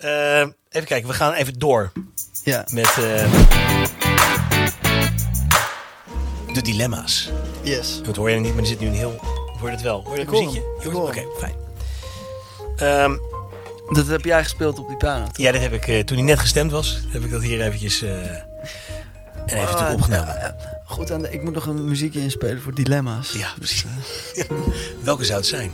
Eh, even kijken, we gaan even door Ja, met eh, de dilemma's. yes. Dat hoor je niet, maar er zit nu een heel... Hoor je het wel? Hoor je het muziekje? Oké, fijn. Ehm, Dat heb jij gespeeld op die piano, toch? ja, dit heb ik eh, toen hij net gestemd was, heb ik dat hier eventjes eh en even Ah, opgenomen. goed, en ik moet nog een muziekje inspelen voor dilemma's. Ja, precies. Welke zou het zijn?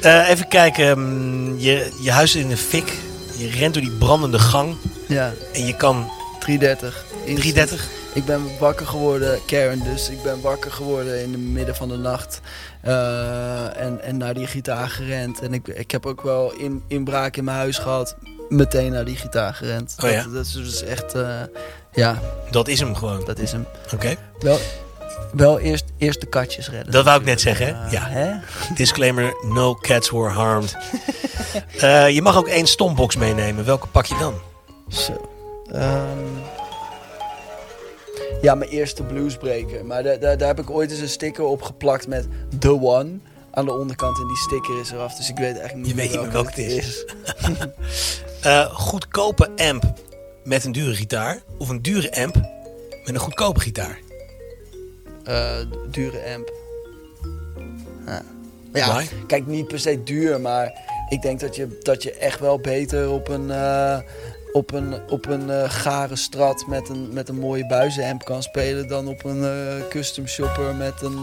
Eh, even kijken. mm, Je, je huis in de fik. Je rent door die brandende gang. Ja, En je kan 330. Instant. 330. Ik ben wakker geworden, Karen dus. Ik ben wakker geworden in het midden van de nacht. Eh, en, en naar die gitaar gerend. En ik, ik heb ook wel in, inbraak in mijn huis gehad. Meteen naar die gitaar gerend. Oh ja? dat, dat is dus echt... eh, ja, Dat is hem gewoon. dat is hem. Oké. Wel, wel eerst, eerst de katjes redden. Dat wou ik net zeggen. hè? Eh, Ja. Hè? Disclaimer: no cats were harmed. Eh, je mag ook één stombox meenemen. Welke pak je dan? Zo. Ehm, ja, mijn eerste bluesbreaker. Maar daar, daar, daar heb ik ooit eens een sticker op geplakt met The One aan de onderkant. En die sticker is eraf, dus ik weet eigenlijk niet Je weet meer niet meer welke het is. Eh, goedkope amp met een dure gitaar. Of een dure amp met een goedkope gitaar. Eh, dure amp. Ja. Ja, kijk, niet per se duur, maar ik denk dat je, dat je echt wel beter op een, eh, op een, op een eh, gare strat met een, met een mooie buizenamp kan spelen dan op een custom shopper met een,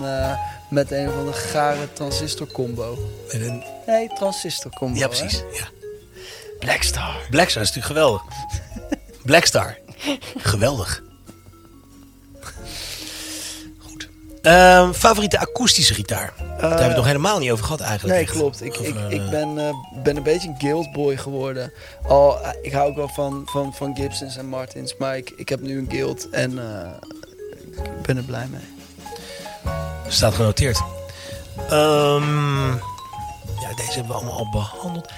met een van de gare transistor combo. Met een, Nee, transistor combo. ja, hè? precies. Ja. Blackstar. Blackstar is natuurlijk geweldig. Blackstar. Geweldig. Ehm, favoriete akoestische gitaar? Daar hebben we het nog helemaal niet over gehad eigenlijk. Nee, echt. klopt. Ik, ik, ik eh, ben, eh, ben een beetje een guildboy geworden. Al, eh, ik hou ook wel van, van, van Gibsons en Martins, maar ik, ik heb nu een guild en eh, ik ben er blij mee. Staat genoteerd. Ehm, ja, deze hebben we allemaal al behandeld.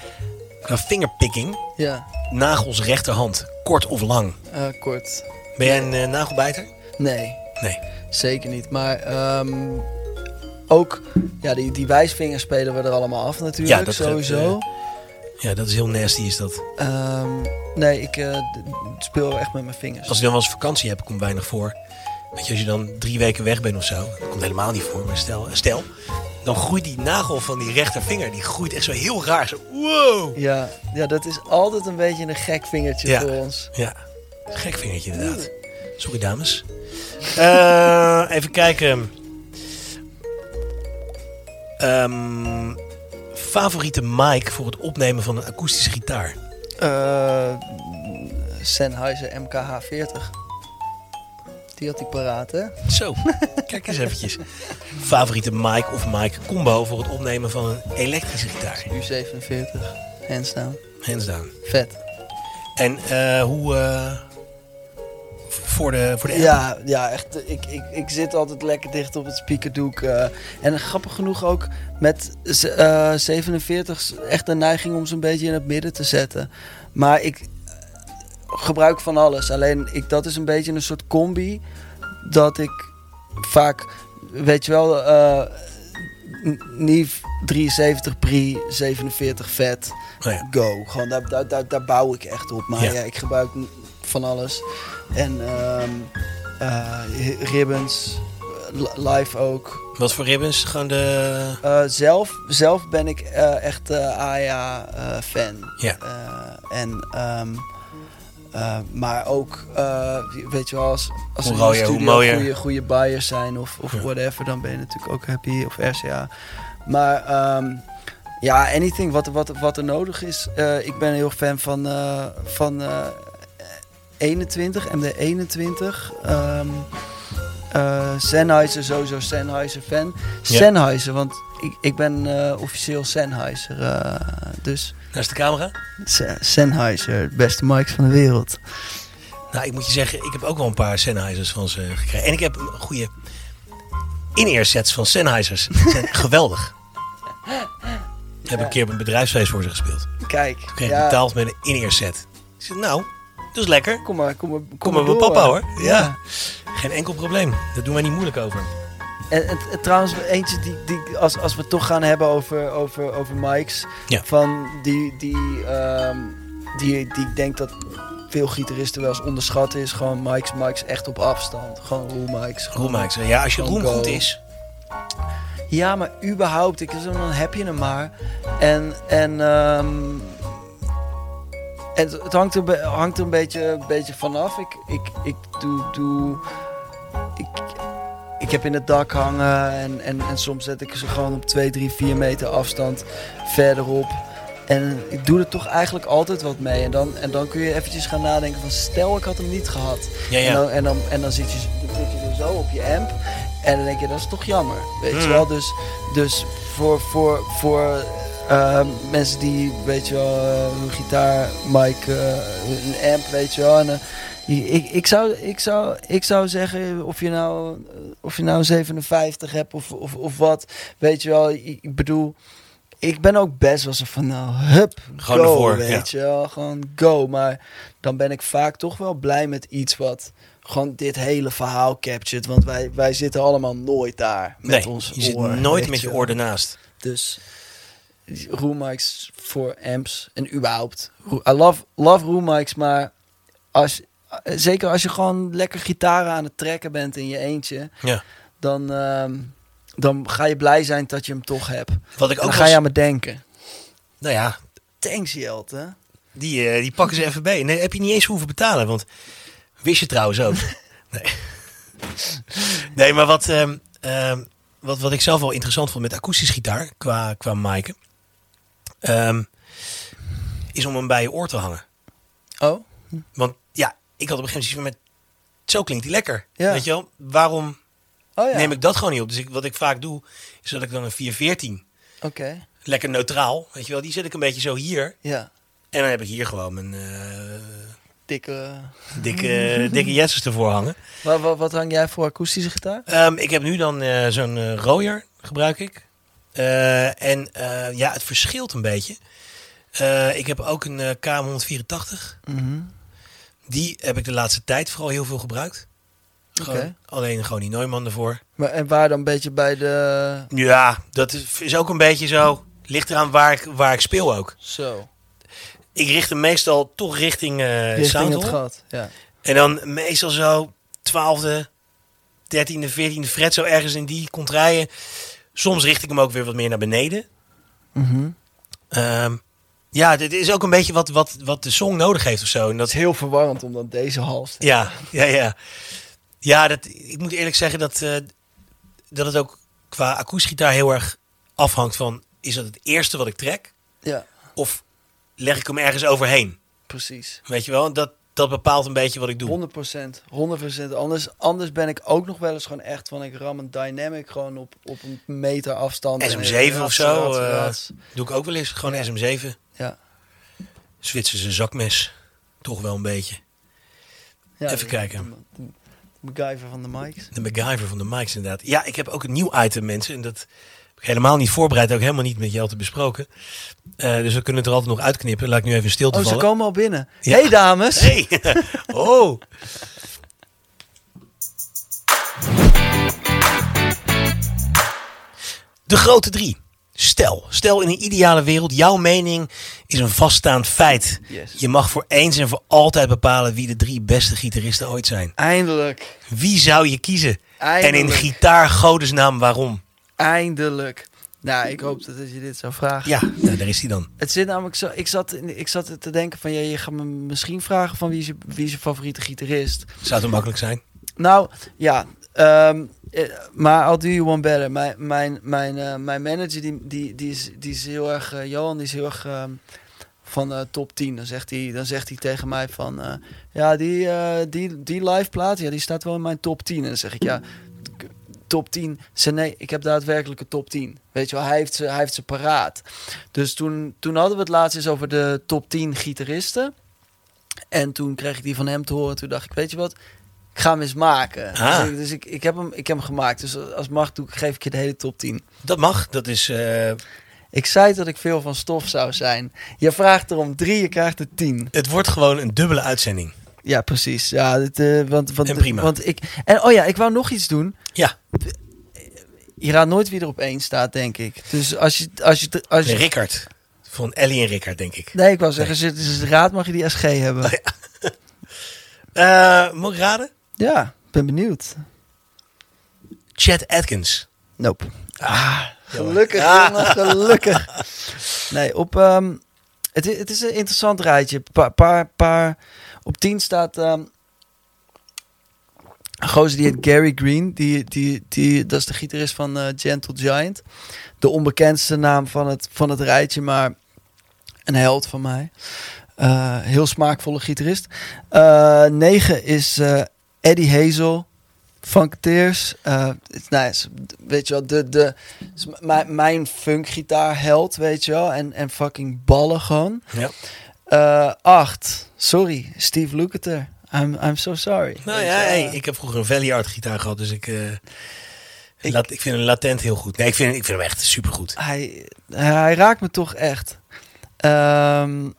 Qua fingerpicking. Ja, Nagels rechterhand. Kort of lang. eh, kort. Ben jij een eh, nagelbijter? Nee, Nee. zeker niet. Maar ehm, ook, ja, die, die wijsvingers spelen we er allemaal af natuurlijk, Ja, dat- sowieso. dat, Ja, dat is heel nasty is dat. Ehm, nee, ik eh, speel echt met mijn vingers. Als je dan wel eens vakantie hebt, komt weinig voor. Weet je, als je dan drie weken weg bent of zo. Dat komt helemaal niet voor. Maar stel, stel dan groeit die nagel van die rechtervinger. Die groeit echt zo heel raar. Zo, wow. Ja, ja, dat is altijd een beetje een gek vingertje Ja. voor ons. Ja, gek vingertje inderdaad. Sorry dames. Eh, even kijken. Ehm, favoriete mic voor het opnemen van een akoestische gitaar? Eh Sennheiser MKH40. Die had ik paraat, hè? Zo, kijk eens eventjes. Favoriete mic of mic combo voor het opnemen van een elektrische gitaar? U47, hands down. Hands down. Vet. En eh, hoe... voor de, voor de? Ja, ja echt. Ik, ik, ik zit altijd lekker dicht op het speakerdoek. eh en grappig genoeg ook met z- eh 47 echt een neiging om ze een beetje in het midden te zetten. Maar ik eh, gebruik van alles. Alleen ik, dat is een beetje een soort combi. Dat ik vaak, weet je wel, Neve 73 pre 47 vet Oh ja. go. Gewoon daar, daar, daar, daar bouw ik echt op. Maar Ja. ja, ik gebruik van alles. En eh, ribbons, li- live ook. Wat voor ribbons? Gewoon de... Eh, zelf, zelf ben ik eh, echt eh AYA-fan. Ja. en, ehm, eh, maar ook, weet je wel, als, als er studio goede, goede buyers zijn of, of Ja. whatever, dan ben je natuurlijk ook happy. Of RCA. Maar ehm, ja, anything wat, wat, wat er nodig is. Ik ben heel fan van, van 21, MD21. ehm eh Sennheiser, sowieso Sennheiser fan. Ja. Sennheiser, want ik, ik ben eh, officieel Sennheiser. eh, dus Naast de camera? Se- Sennheiser, de beste mics van de wereld. Nou, ik moet je zeggen, ik heb ook wel een paar Sennheisers van ze gekregen. En ik heb een goede in-ear sets van Sennheisers. Zijn geweldig. Ik heb Ja. een keer op een bedrijfsfeest voor ze gespeeld. Kijk, Toen kreeg ik ja, betaald met een in-ear set. Ik zei, nou, dat is lekker. kom maar, kom maar, Kom maar bij door. papa hoor. Ja. Geen enkel probleem. Daar doen wij niet moeilijk over. En, en, en trouwens, eentje die, die als, als we het toch gaan hebben over, over, over mics. Ja. Van die, die ehm, die, die ik denk dat veel gitaristen wel eens onderschatten, is gewoon mics, mics echt op afstand. Gewoon mics. gewoon- Roem maakt. Ja, als je roem go. goed is. Ja, maar überhaupt, ik, dan heb je hem maar. En, en, ehm, en het, hangt er, hangt er een beetje, een beetje vanaf. Ik, ik, ik doe, doe ik, ik heb in het dak hangen en, en, en soms zet ik ze gewoon op 2, 3, 4 meter afstand verderop. En ik doe er toch eigenlijk altijd wat mee. En dan, en dan kun je eventjes gaan nadenken van stel ik had hem niet gehad. Ja, En ja. dan, en dan, en dan zit, je, zit je er zo op je amp. En dan denk je, dat is toch jammer. Weet je wel? Dus, dus voor, voor, voor eh, mensen die, weet je wel, eh, hun gitaar, mic, eh, een amp, weet je wel. En, eh, ik, ik, zou, ik, zou, ik zou zeggen, of je nou, eh, of je nou een 57 hebt of, of, of wat. Weet je wel, ik, bedoel... Ik ben ook best wel zo van, nou, hup, Gewoon go, ervoor, weet ja. je wel. Gewoon go. Maar dan ben ik vaak toch wel blij met iets wat gewoon dit hele verhaal captured. Want wij, wij zitten allemaal nooit daar met Nee, ons je zit nooit met je oor ernaast. Dus room mics voor amps en überhaupt. I love, love room mics, maar als, zeker als je gewoon lekker gitaren aan het trekken bent in je eentje, Ja. dan, ehm, dan ga je blij zijn dat je hem toch hebt. Wat ik ook dan ga was, je aan me denken. Nou ja, Thanks, Jelte. die, eh, die pakken ze even bij. Nee, heb je niet eens hoeven betalen. Want wist je trouwens ook. nee. nee, maar wat, ehm, ehm, wat, wat ik zelf wel interessant vond met akoestisch gitaar, qua, qua mic, ehm, is om hem bij je oor te hangen. Oh? Want ja, ik had op een gegeven moment zoiets van met, zo klinkt hij lekker. Ja. Weet je wel, waarom Oh ja. neem ik dat gewoon niet op? Dus ik, wat ik vaak doe, is dat ik dan een 414, Oké. lekker neutraal, weet je wel, die zet ik een beetje zo hier. Ja. En dan heb ik hier gewoon mijn eh, Dikke... dikke, dikke Jetsers ervoor hangen. Wat, wat, wat hang jij voor akoestische gitaar? Ehm, ik heb nu dan eh, zo'n eh Royer, gebruik ik. Eh, en eh, ja, het verschilt een beetje. Eh, ik heb ook een eh, KM184. Mhm. Die heb ik de laatste tijd vooral heel veel gebruikt. Gewoon. Alleen gewoon die Neumann ervoor. Maar en waar dan een beetje bij de... Ja, dat is, is ook een beetje zo. Ligt eraan waar ik, waar ik speel ook. Zo. Ik richt hem meestal toch richting, Richting het gat. Ja. En dan meestal zo 12e, 13e, 14e fret, zo ergens in die contraien. Soms richt ik hem ook weer wat meer naar beneden. Ehm, ja, dit is ook een beetje wat, wat, wat de song nodig heeft of zo. En Het dat, is heel verwarrend om dan deze hals te ja, ja, ja. Ja, dat, ik moet eerlijk zeggen dat, eh, dat het ook qua akoestgitaar heel erg afhangt van... is dat het eerste wat ik trek? Ja, Of leg ik hem ergens overheen? precies. Weet je wel? Dat, dat bepaalt een beetje wat ik doe. 100 procent. 100 Anders, anders ben ik ook nog wel eens gewoon echt van... Ik ram een dynamic gewoon op, op een meter afstand. en SM7 of rats, zo, eh. Doe ik ook wel eens. Gewoon Ja. SM7. Ja. Zwitserse zakmes. Toch wel een beetje. Ja, even kijken. De, de MacGyver van de mics. De MacGyver van de mics inderdaad. Ja, ik heb ook een nieuw item mensen. En dat helemaal niet voorbereid. Ook helemaal niet met jou te besproken. Eh, dus we kunnen het er altijd nog uitknippen. Laat ik nu even stil te Oh, ze vallen. komen al binnen. Ja. Hey dames! Hey! oh! De grote drie. Stel, stel in een ideale wereld, jouw mening is een vaststaand feit. Yes. Je mag voor eens en voor altijd bepalen wie de drie beste gitaristen ooit zijn. Eindelijk. Wie zou je kiezen? En in Eindelijk. gitaargodesnaam waarom? Eindelijk. Nou, ik hoop dat je dit zou vragen. Ja, nou, daar is hij dan. Het zit namelijk zo. Ik zat, in- ik zat te denken van ja, je gaat me misschien vragen van wie is je, wie is je favoriete gitarist. Zou het makkelijk zijn? Nou ja, ehm, eh, maar I'll do you one better. Mijn, mijn, mijn, eh, mijn manager die, die, die, is, die is heel erg, eh, Johan, die is heel erg ehm, van eh, top 10. Dan zegt hij, dan zegt hij tegen mij van ja, die, die, die live plaat, ja, die staat wel in mijn top 10. En dan zeg ik ja. Top 10. Ze, nee, ik heb daadwerkelijk een top 10. Weet je wel, hij heeft ze, hij heeft ze paraat. Dus toen, toen hadden we het laatst eens over de top 10 gitaristen. En toen kreeg ik die van hem te horen. Toen dacht ik, weet je wat? Ik ga hem eens maken. Ah. Dus, ik, dus ik, ik, heb hem, ik heb hem gemaakt. Dus als mag doe, ik- geef ik je de hele top 10. Dat mag. Dat is. eh, Ik zei dat ik veel van stof zou zijn. Je vraagt erom drie, je krijgt er tien. het wordt gewoon een dubbele uitzending. Ja, precies. Ja, dit, eh, want, want, En prima. Want ik, en oh ja, ik wou nog iets doen. Ja, Je raadt nooit wie er op één staat, denk ik. Dus als je... Als je, als je Rickard Van Ellie en Rickard, denk ik. Nee, ik wou zeggen, als je het is raad mag je die SG hebben. Oh, Eh moet ik raden? Ja, ben benieuwd. Chad Atkins. Nope. Ah, Gelukkig, Ah. jongen, gelukkig. Nee, op, ehm, het, i- het is een interessant rijtje. Paar, paar, paar, op 10 staat ehm, een gozer die heet Gary Green. Die, die, die, dat is de gitarist van eh, Gentle Giant. De onbekendste naam van het, van het rijtje, maar een held van mij. Eh, heel smaakvolle gitarist. Eh 9 is eh, Eddie Hazel. Funketeers. Het- nou, is- weet je wel, de, de, is mijn, mijn funkgitaarheld, weet je wel. En, en fucking ballen gewoon. Ja. Eh, acht. Sorry, Steve Lukather. I'm, I'm so sorry. Nou ja, hey, ik heb vroeger een Valley Art gitaar gehad, dus ik, eh, Ik- lat- ik vind hem latent heel goed. Nee, ik vind, ik vind hem echt supergoed. hij, hij raakt me toch echt. Ehm,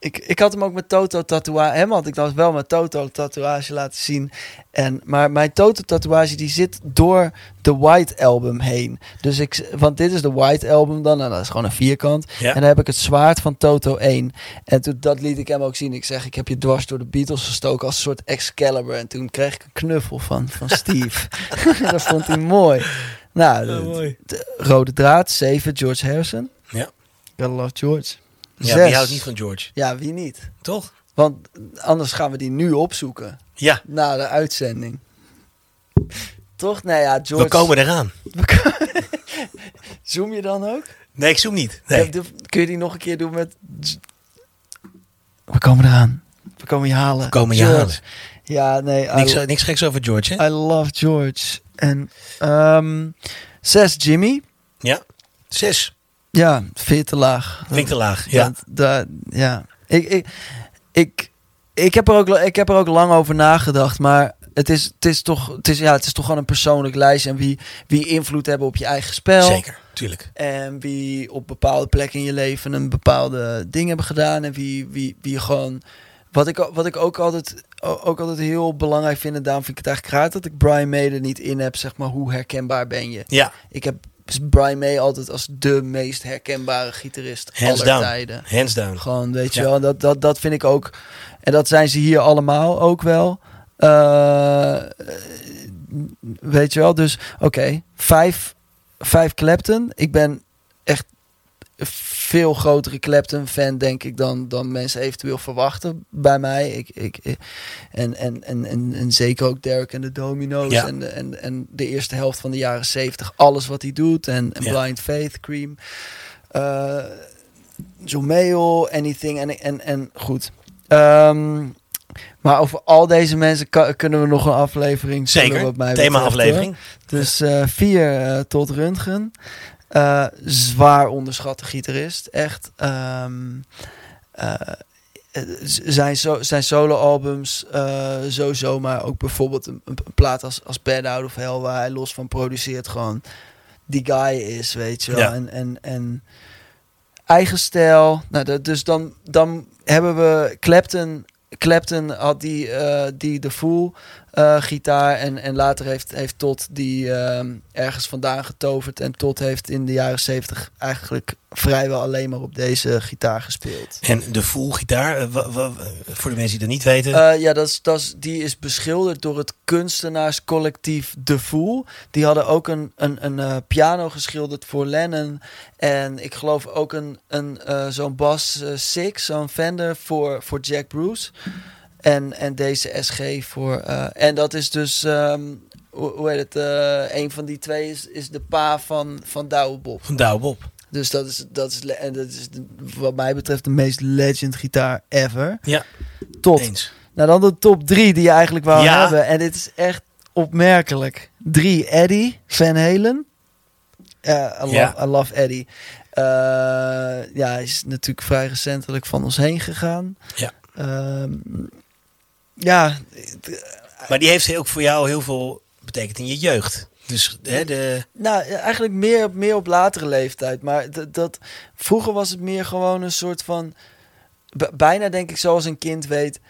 ik, ik had hem ook met Toto tatoeage. Hem had ik dan wel met Toto tatoeage laten zien. En, maar mijn Toto tatoeage die zit door de White album heen. Dus ik, want dit is de White album dan. En dat is gewoon een vierkant. Ja. En dan heb ik het zwaard van Toto 1. En toen, dat liet ik hem ook zien. Ik zeg, ik heb je dwars door de Beatles gestoken als een soort Excalibur. En toen kreeg ik een knuffel van, van Steve. dat vond hij mooi. Nou, Oh, de- mooi. de rode draad, 7, George Harrison. Ja. Gotta love George. Ja, Zes. wie houdt niet van George? Ja, wie niet? Toch? Want anders gaan we die nu opzoeken. Ja, Na de uitzending. Toch? Nou ja, George. we komen eraan. Zoom je dan ook? Nee, ik zoom niet. Nee. Kun je die nog een keer doen met... We komen eraan. We komen je halen. We komen je George. halen. Ja, nee. I, Niks, niks geks over George, hè? I love George. En ehm zes, Jimmy. Ja. Zes. Ja, veel te laag. Te laag. Ja. Dat, dat- ja. Ik, ik, ik, ik, heb er ook, ik heb er ook lang over nagedacht, maar het is, het is, toch, het is, ja, het is toch gewoon een persoonlijk lijstje. En wie, wie invloed hebben op je eigen spel. Zeker, tuurlijk. En wie op bepaalde plekken in je leven een bepaalde ding hebben gedaan. En wie, wie, wie gewoon. Wat ik, wat ik ook, altijd, ook altijd heel belangrijk vind. En daarom vind ik het eigenlijk raar dat ik Brian May er niet in heb. Zeg maar, hoe herkenbaar ben je? Ja, Ik heb Brian May altijd als de meest herkenbare gitarist hands aller down. tijden. Hands down. Gewoon, weet je Ja. wel, dat, dat, dat vind ik ook. En dat zijn ze hier allemaal ook wel. Eh, weet je wel, dus oké, vijf, vijf Clapton. Ik ben echt veel grotere Clapton-fan, denk ik, dan, dan mensen eventueel verwachten bij mij. Ik, ik, en, en, en, en, en zeker ook Derek en de Domino's Ja. en, de- en, en de eerste helft van de jaren zeventig. Alles wat hij doet. En, en Ja. Blind Faith, Cream. eh John Mayall, Anything. En, en, en goed. Ehm, maar over al deze mensen kunnen we nog een aflevering Zeker. Wat mij Thema-aflevering. Dus eh, vier eh, tot Röntgen. Eh, zwaar onderschatte gitarist. Echt. ehm, eh, eh, zijn, so zijn solo-albums eh, sowieso, maar ook bijvoorbeeld een, een, plaat als, als Bad Out of Hell, waar hij los van produceert, gewoon die guy is, weet je wel. Ja. En, en, en eigen stijl. Nou, dus dan, dan hebben we Clapton. Clapton had die, eh, die de Fool eh, gitaar en, en later heeft, heeft Tot die ehm, ergens vandaan getoverd en Tot heeft in de jaren zeventig eigenlijk vrijwel alleen maar op deze gitaar gespeeld. En de full gitaar, eh, voor de mensen die dat niet weten. Eh, ja, dat is, dat is, die is beschilderd door het kunstenaarscollectief De Fool. Die hadden ook een, een, een piano geschilderd voor Lennon. En ik geloof ook een, een, zo'n Bass eh, Six, zo'n Fender voor, voor Jack Bruce. En, en deze SG voor... eh, en dat is dus... ehm, hoe, hoe heet het? eh, een van die twee is, is de pa van, van Douwe Bob. van Douwe Bob. Dus dat is, dat is, en dat is de- wat mij betreft de meest legend gitaar ever. Ja, Tot eens. nou, dan de top drie die je eigenlijk wou Ja. hebben. En dit is echt opmerkelijk. Drie, Eddie Van Halen. Ja, I, love, Ja. I love Eddie. Eh, ja, hij is natuurlijk vrij recentelijk van ons heen gegaan. Ja. Ehm, ja, Maar die heeft ook voor jou heel veel betekend in je jeugd. Dus hè, de, nou, eigenlijk meer, meer op latere leeftijd. Maar dat, dat, vroeger was het meer gewoon een soort van... bijna denk ik zoals een kind weet...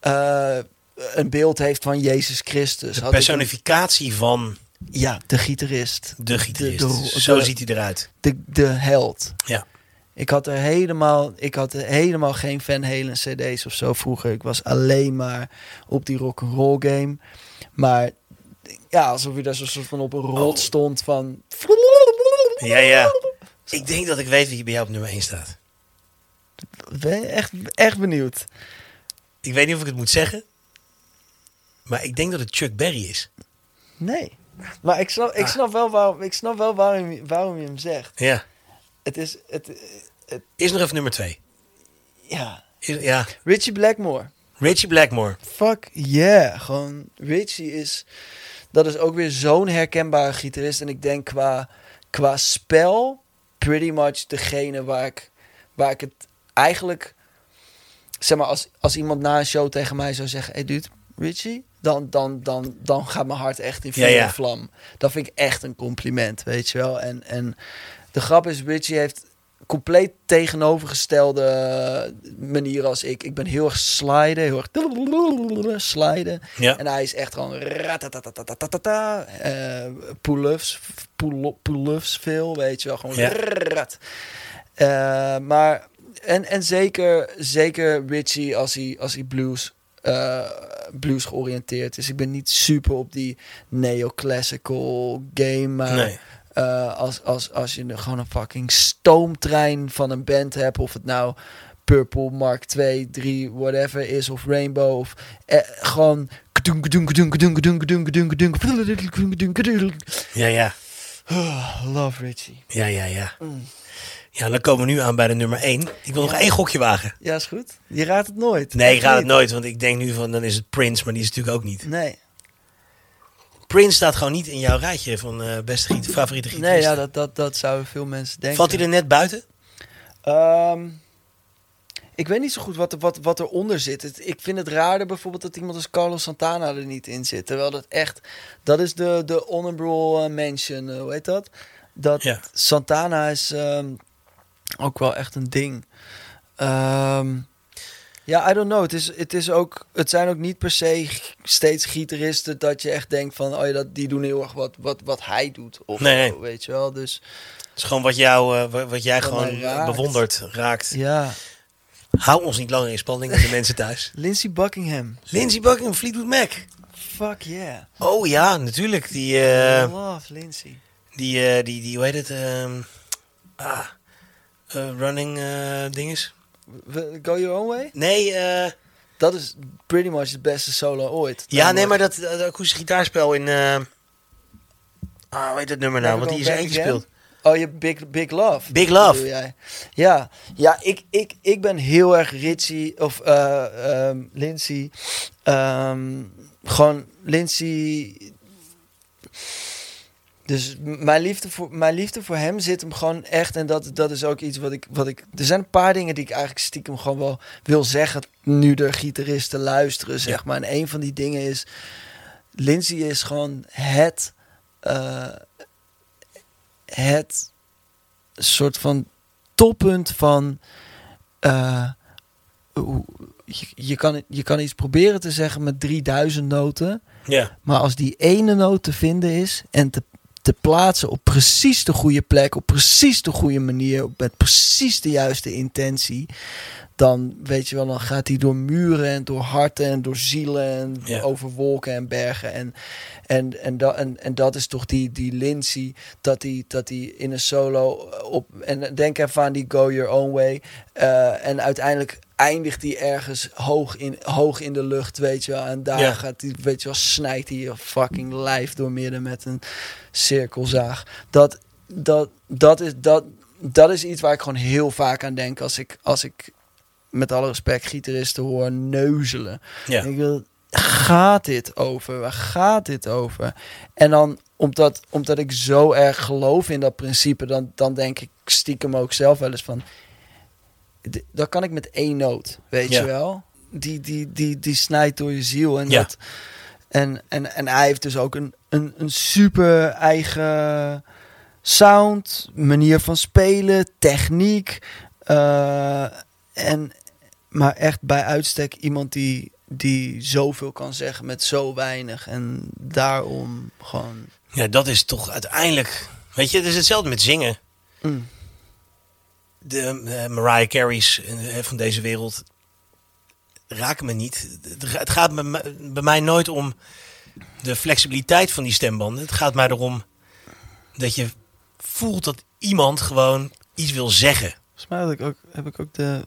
eh, een beeld heeft van Jezus Christus. de een- personificatie van Ja, de gitarist. de gitarist. De- de- Zo ziet hij eruit. De, de held. Ja. Ik had er helemaal, ik had er helemaal geen Van Halen CD's of zo vroeger. Ik was alleen maar op die rock and roll game. Maar ja, alsof je daar zo soort van op een rot Oh. stond van. Ja, ja. Ik denk dat ik weet wie bij jou op nummer 1 staat. Ben je echt, echt benieuwd. Ik weet niet of ik het moet zeggen. Maar ik denk dat het Chuck Berry is. Nee. Maar ik snap, ik Ah. snap wel, waarom, ik snap wel waarom, waarom je hem zegt. Ja. Het is, het, Eerst nog even nummer 2. ja. Ja. Richie Blackmore. Richie Blackmore. Fuck yeah. Gewoon, Richie is... Dat is ook weer zo'n herkenbare gitarist. En ik denk qua, qua spel... Pretty much degene waar ik, waar ik het eigenlijk... Zeg maar, als, als iemand na een show tegen mij zou zeggen... Hey dude, Richie... Dan, dan, dan, dan gaat mijn hart echt in vuur Ja, ja. en vlam. Dat vind ik echt een compliment, weet je wel. En, en de grap is, Richie heeft compleet tegenovergestelde manier als ik. Ik ben heel erg sliden, heel erg sliden. Ja. En hij is echt gewoon ratatatatata, eh, pull-ups, pull- pull-ups veel, weet je wel. Gewoon Ja. rat. Eh, maar, en, en zeker, zeker Richie als hij, als hij blues, eh, blues georiënteerd is. Ik ben niet super op die neoclassical game, maar... Nee. Als, als, als je gewoon een fucking stoomtrein van een band hebt. Of het nou Purple, Mark 2, 3, whatever is. Of Rainbow. Of eh, gewoon. Ja, ja. Love Richie. Ja, ja, ja. Ja, dan komen we nu aan bij de nummer 1. Ik wil nog één gokje wagen. Ja, is goed. Je raadt het nooit. Nee, ik raad het nooit, want ik denk nu van dan is het Prince, maar die is natuurlijk ook niet. Nee. Prince staat gewoon niet in jouw rijtje van eh, beste giet, favoriete gitarist. nee ja, dat, dat, dat zouden veel mensen denken. Valt hij er net buiten? Ehm, ik weet niet zo goed wat, wat, wat eronder zit. Het- ik vind het raarder bijvoorbeeld dat iemand als Carlos Santana er niet in zit. Terwijl dat echt... Dat is de, de honorable eh, mention, eh, hoe heet dat? Dat Ja. Santana is ehm, ook wel echt een ding. Ehm, ja, I don't know. Het, is, het, is ook, het zijn ook niet per se steeds gitaristen dat je echt denkt van... Oh ja, dat, die doen heel erg wat, wat, wat hij doet. Of Nee, zo, weet je wel. Dus Het is gewoon wat, jou, eh, wa- wat jij gewoon raakt. bewondert, raakt. ja, Hou ons niet langer in spanning met de mensen thuis. Lindsey Buckingham. Lindsey Buckingham, Fleetwood Mac. Fuck yeah. Oh ja, natuurlijk. Die, eh, Love Lindsay. die, eh, die, die, hoe heet het? ehm, ah, running dinges. Go Your Own Way? Nee, eh, Dat is pretty much het beste solo ooit. ja, nee, maar dat, dat akoestische gitaarspel in... eh, ah, hoe heet dat nummer nou? Want die is Again? gespeeld. Oh, je Big, Big Love. Big Love. jij. Ja, ja ik, ik, ik ben heel erg Richie of ehm Lindsay. Ehm, gewoon Lindsay. Dus mijn liefde, voor, mijn liefde voor hem zit hem gewoon echt. En dat, dat is ook iets wat ik, wat ik. Er zijn een paar dingen die ik eigenlijk stiekem gewoon wel wil zeggen. Nu de gitaristen luisteren, zeg Ja. maar. En een van die dingen is. Lindsay is gewoon het. eh, het soort van toppunt van. eh, je, kan, je kan iets proberen te zeggen met 3000 noten. Ja. Maar als die ene noot te vinden is en te, te plaatsen op precies de goede plek, op precies de goede manier, met precies de juiste intentie, dan weet je wel, dan gaat hij door muren en door harten en door zielen en Ja. over wolken en bergen. En, en, en, dat, en, en dat is toch die, die Lindsay, dat hij dat die in een solo op. En denk even aan die Go Your Own Way. eh, en uiteindelijk eindigt hij ergens hoog in, hoog in de lucht, weet je wel. En daar Ja. gaat hij, weet je wel, snijdt hij je fucking lijf door midden met een cirkelzaag. Dat, dat, dat, is, dat, dat is iets waar ik gewoon heel vaak aan denk als ik, als ik met alle respect gitaristen hoor neuzelen. Ja. Ik wil, gaat dit over? Waar gaat dit over? En dan, omdat, omdat ik zo erg geloof in dat principe, dan, dan denk ik stiekem ook zelf wel eens van... Dat kan ik met één noot, weet Ja. je wel? Die, die, die, die snijdt door je ziel. En, Ja. dat, en, en, en hij heeft dus ook een, een, een super eigen sound, manier van spelen, techniek. eh, en, maar echt bij uitstek iemand die, die zoveel kan zeggen met zo weinig. En daarom gewoon... ja, dat is toch uiteindelijk... Weet je, het is hetzelfde met zingen. mm, de eh, Mariah Carey's eh, van deze wereld raken me niet. Het ga- Het gaat bij mij- bij mij nooit om de flexibiliteit van die stembanden. Het gaat mij erom dat je voelt dat iemand gewoon iets wil zeggen. Volgens mij had ik ook, heb ik ook de,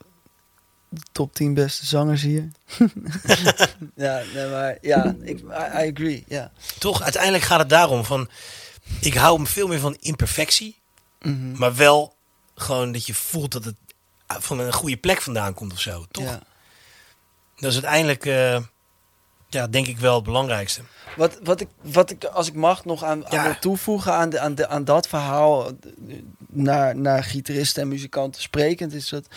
de top 10 beste zangers hier. ja, nee, maar ja, ik, I, I agree. Ja. Toch, uiteindelijk gaat het daarom van... Ik hou me veel meer van imperfectie. Mhm. Maar wel gewoon dat je voelt dat het van een goede plek vandaan komt of zo. Toch? Ja. Dat is uiteindelijk, eh, ja, denk ik wel het belangrijkste. Wat, wat, ik, wat ik, als ik mag, nog aan, wil toevoegen aan, de, aan, de, aan dat verhaal, naar, naar gitaristen en muzikanten sprekend, is dat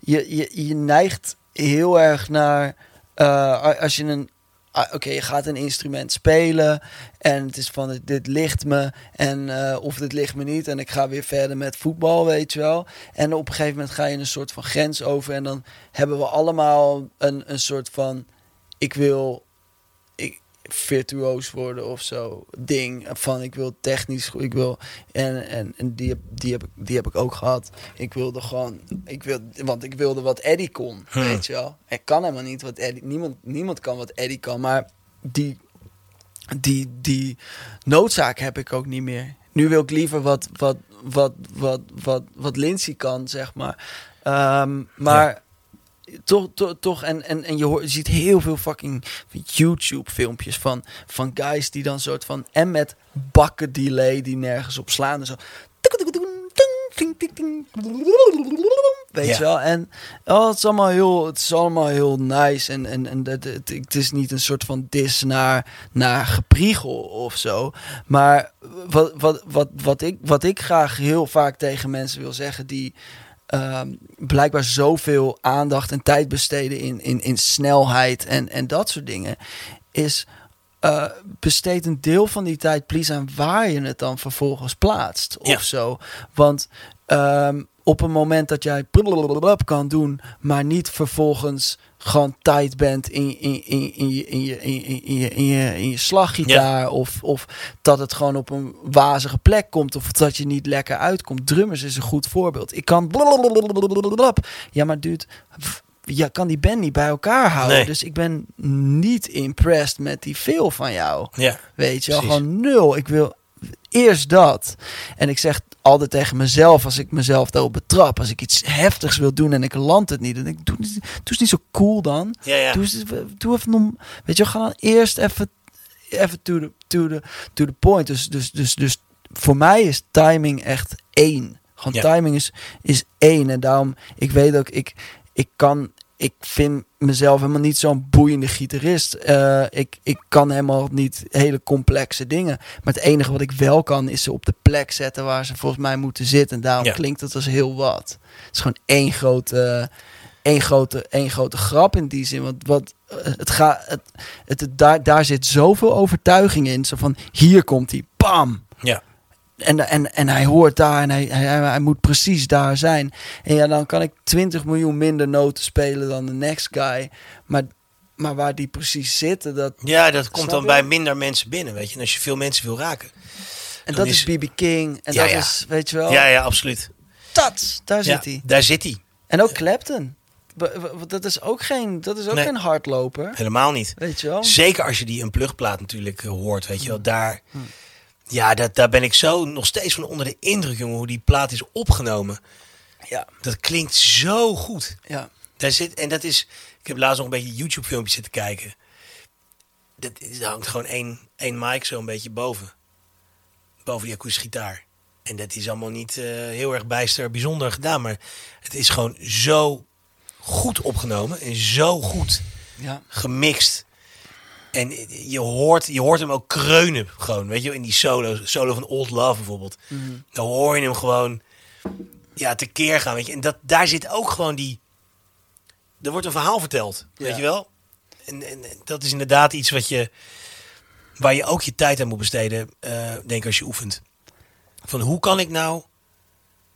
je, je, je neigt heel erg naar, eh, als je een, ah, oké, je gaat een instrument spelen en het is van, dit ligt me, en, eh, of dit ligt me niet, en ik ga weer verder met voetbal, weet je wel. En op een gegeven moment ga je een soort van grens over, en dan hebben we allemaal een, een soort van, ik wil virtuoos worden of zo. Ding van ik wil technisch goed, ik wil en en, en die, heb- die heb ik die heb ik ook gehad. Ik wilde gewoon ik wil want ik wilde wat Eddie kon weet je wel. Ik kan helemaal niet wat Eddie niemand niemand kan wat Eddie kan maar die die die noodzaak heb ik ook niet meer. Nu wil ik liever wat wat wat wat wat wat Lindsay kan zeg maar. Ehm, maar toch, toch, toch en, en, en je, hoort, je ziet heel veel fucking YouTube-filmpjes van, van guys die dan soort van. En met bakken delay die nergens op slaan. En zo. Weet Ja. je wel? En oh, het, is allemaal heel, het is allemaal heel nice. En, en, en het, het, het is niet een soort van dis naar, naar gepriegel of zo. Maar wat, wat, wat, wat, ik, wat ik graag heel vaak tegen mensen wil zeggen die ehm, blijkbaar zoveel aandacht en tijd besteden in, in, in snelheid en, en dat soort dingen, is eh, besteed een deel van die tijd, please, aan waar je het dan vervolgens plaatst of Ja. zo. Want ehm, op een moment dat jij kan doen, maar niet vervolgens gewoon tijd bent in, in, in, in, je, in, je, in, je, in, je, in, je, slaggitaar. Of, of dat het gewoon op een wazige plek komt. Of dat je niet lekker uitkomt. Drummers is een goed voorbeeld. Ik kan. Ja, maar dude. Je kan die band niet bij elkaar houden. Nee. Dus ik ben niet impressed met die veel van jou. Ja, Weet je wel, gewoon nul. Ik wil eerst dat. En ik zeg altijd tegen mezelf, als ik mezelf daarop betrap, als ik iets heftigs wil doen en ik land het niet, dan denk ik, doe, het- doe niet zo cool dan. ja, ja. Doe, even, weet je, ga dan eerst even, even to the, to the, to the point. Dus, dus, dus, dus voor mij is timing echt één. Gewoon Ja. timing is, is één. En daarom, ik weet ook, ik, ik kan, ik vind mezelf helemaal niet zo'n boeiende gitarist. Eh, ik, ik kan helemaal niet hele complexe dingen. Maar het enige wat ik wel kan, is ze op de plek zetten waar ze volgens mij moeten zitten. En daarom Ja. klinkt het als heel wat. Het is gewoon één grote, één grote, één grote grap in die zin. Want wat, eh, het gaat, het, het, het- daar, daar zit zoveel overtuiging in. Zo van, hier komt hij, bam. Ja. En, en, en hij hoort daar en hij, hij, hij moet precies daar zijn. En ja, dan kan ik 20 miljoen minder noten spelen dan de next guy. Maar, maar waar die precies zitten, dat, ja, dat komt dan je? bij minder mensen binnen, weet je. En als je veel mensen wil raken. en dat is- BB King. En Ja, dat ja. is, weet je wel, Ja, ja, absoluut. dat, daar zit hij. daar zit hij. En ook Clapton. Dat is ook geen, dat is ook Nee. geen hardloper. Helemaal niet. Weet je wel? Zeker als je die een plugplaat natuurlijk eh, hoort, weet je wel. Daar, ja, dat, daar ben ik zo nog steeds van onder de indruk, jongen, hoe die plaat is opgenomen. Ja, Dat klinkt zo goed. ja. Daar zit, en dat is, ik heb laatst nog een beetje YouTube-filmpjes zitten kijken. Dat, daar hangt gewoon één, één mic zo een beetje boven. Boven die akoestische gitaar. En dat is allemaal niet eh, heel erg bijster bijzonder gedaan. Maar het is gewoon zo goed opgenomen. En zo goed ja. gemixt. En je hoort, je hoort hem ook kreunen gewoon. Weet je, in die solo. Solo van Old Love bijvoorbeeld. Mhm. Dan hoor je hem gewoon ja, tekeer gaan. Weet je. En dat, daar zit ook gewoon die... Er wordt een verhaal verteld. Ja. Weet je wel? En, en, en dat is inderdaad iets wat je... Waar je ook je tijd aan moet besteden. eh, denk ik als je oefent. Van hoe kan ik nou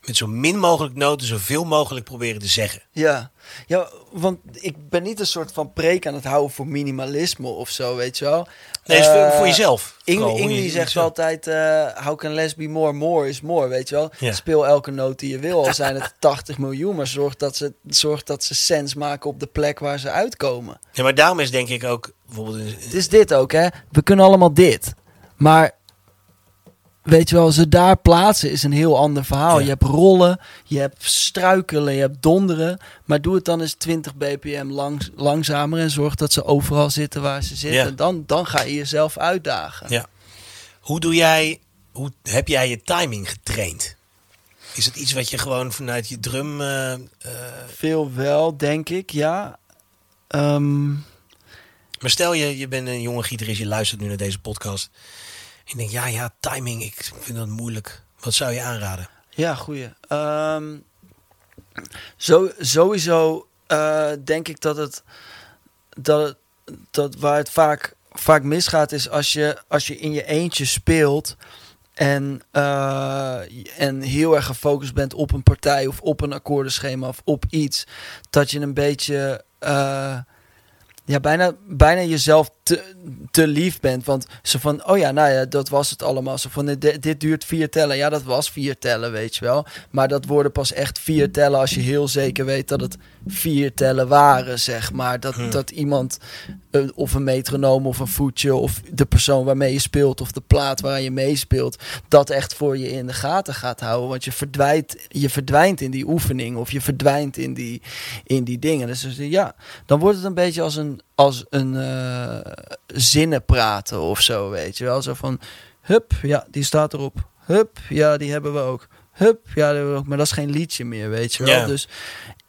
met zo min mogelijk noten zoveel mogelijk proberen te zeggen. Ja. ja, want ik ben niet een soort van preek aan het houden voor minimalisme of zo, weet je wel. Nee, is voor, Eh, voor jezelf. Ing, Ingrid je- zegt altijd, eh how can less be more? More is more, weet je wel. Ja. Speel elke noot die je wil, al zijn het 80 miljoen. Maar zorg dat, ze, zorg dat ze sens maken op de plek waar ze uitkomen. Ja, maar daarom is denk ik ook bijvoorbeeld... een- Het is dit ook, hè. We kunnen allemaal dit. Maar, weet je wel, ze daar plaatsen is een heel ander verhaal. Ja. Je hebt rollen, je hebt struikelen, je hebt donderen. Maar doe het dan eens 20 bpm langs, langzamer en zorg dat ze overal zitten waar ze zitten. Ja. Dan, dan ga je jezelf uitdagen. Ja. Hoe doe jij, hoe heb jij je timing getraind? Is het iets wat je gewoon vanuit je drum... eh, eh, Veel wel, denk ik, ja. Ehm, maar stel je, je bent een jonge gitarist, je luistert nu naar deze podcast. Je denkt, ja, ja, timing, ik vind dat moeilijk. Wat zou je aanraden? ja, goeie. Ehm, zo, sowieso eh, denk ik dat het, dat dat waar het vaak, vaak misgaat is als je, als je in je eentje speelt en, eh, en heel erg gefocust bent op een partij of op een akkoordenschema of op iets, dat je een beetje eh, ja, bijna, bijna jezelf te, te lief bent. Want zo van, oh ja, nou ja, dat was het allemaal. Zo van, dit, dit duurt vier tellen. Ja, dat was vier tellen, weet je wel. Maar dat worden pas echt vier tellen als je heel zeker weet dat het vier tellen waren, zeg maar. Dat, Hmm. dat iemand, eh, of een metronoom of een voetje, of de persoon waarmee je speelt, of de plaat waar je meespeelt, dat echt voor je in de gaten gaat houden. Want je verdwijnt, je verdwijnt in die oefening, of je verdwijnt in die, in die dingen. Dus, dus, ja, dan wordt het een beetje als een, als een eh, zinnen praten of zo, weet je wel. Zo van, hup, ja, die staat erop. Hup, ja, die hebben we ook. Hup, ja, die hebben we ook. Maar dat is geen liedje meer, weet je wel. Dus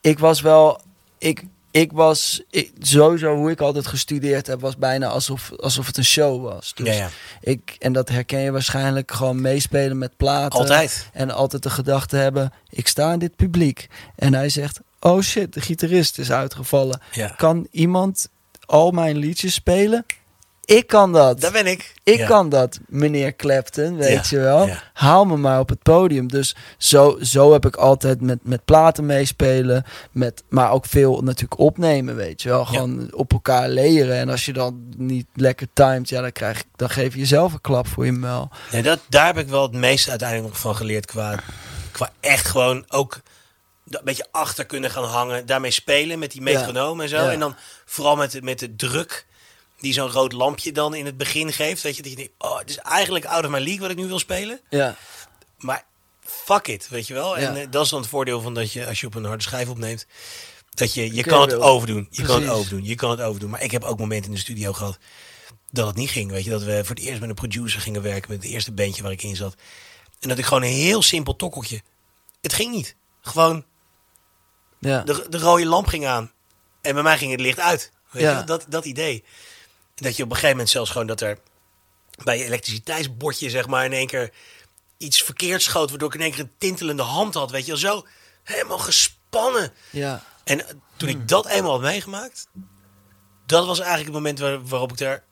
ik was wel, ik, ik was, ik, sowieso hoe ik altijd gestudeerd heb, was bijna alsof, alsof het een show was. Dus ja, ja. ik, en dat herken je waarschijnlijk gewoon meespelen met platen. Altijd. En altijd de gedachte hebben, ik sta in dit publiek. En hij zegt, oh shit, de gitarist is uitgevallen. Ja. Kan iemand al mijn liedjes spelen? Ik kan dat. Daar ben ik. Ik Ja. kan dat, meneer Clapton, weet Ja, je wel. ja. Haal me maar op het podium. Dus zo, zo heb ik altijd met, met platen meespelen. Met, maar ook veel natuurlijk opnemen, weet je wel. Gewoon op elkaar leren. En als je dan niet lekker timed, ja, dan, krijg, ik- dan geef je jezelf een klap voor je muil. Nee, dat, daar heb ik wel het meeste uiteindelijk nog van geleerd. Qua, qua echt gewoon ook een beetje achter kunnen gaan hangen. Daarmee spelen met die metronoom en zo. En dan vooral met, de- met de druk die zo'n rood lampje dan in het begin geeft. Weet je, dat je denkt, oh, het is eigenlijk out of my league wat ik nu wil spelen. Ja, Maar fuck it, weet je wel. En Ja. eh, dat is dan het voordeel van dat je, als je op een harde schijf opneemt, dat je, je kan het overdoen. Je kan het overdoen. Je kan het overdoen. Maar ik heb ook momenten in de studio gehad dat het niet ging. Weet je, dat we voor het eerst met een producer gingen werken, met het eerste bandje waar ik in zat. En dat ik gewoon een heel simpel tokkeltje. Het ging niet. Gewoon ja. de, de rode lamp ging aan. En bij mij ging het licht uit. Weet Ja. je, dat, dat idee. Dat je op een gegeven moment zelfs gewoon dat er bij je elektriciteitsbordje, zeg maar, in één keer iets verkeerd schoot. Waardoor ik in één keer een tintelende hand had. Weet je wel, zo helemaal gespannen. ja. En eh, toen ik dat eenmaal had meegemaakt, dat was eigenlijk het moment waar, waarop ik daar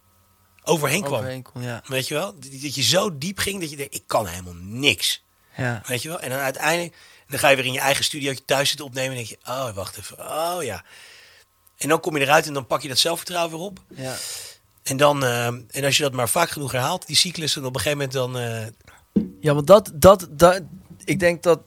overheen kwam. Overheen kon, ja. Weet je wel? Dat dat je zo diep ging dat je denkt, ik kan helemaal niks. Ja. Weet je wel? En dan uiteindelijk, dan ga je weer in je eigen studiootje thuis zitten opnemen. En denk je, oh, wacht even. Oh ja. En dan kom je eruit en dan pak je dat zelfvertrouwen weer op. ja. En dan, eh, en als je dat maar vaak genoeg herhaalt, die cyclus, en op een gegeven moment dan. eh, Ja, want dat, dat, dat, ik denk dat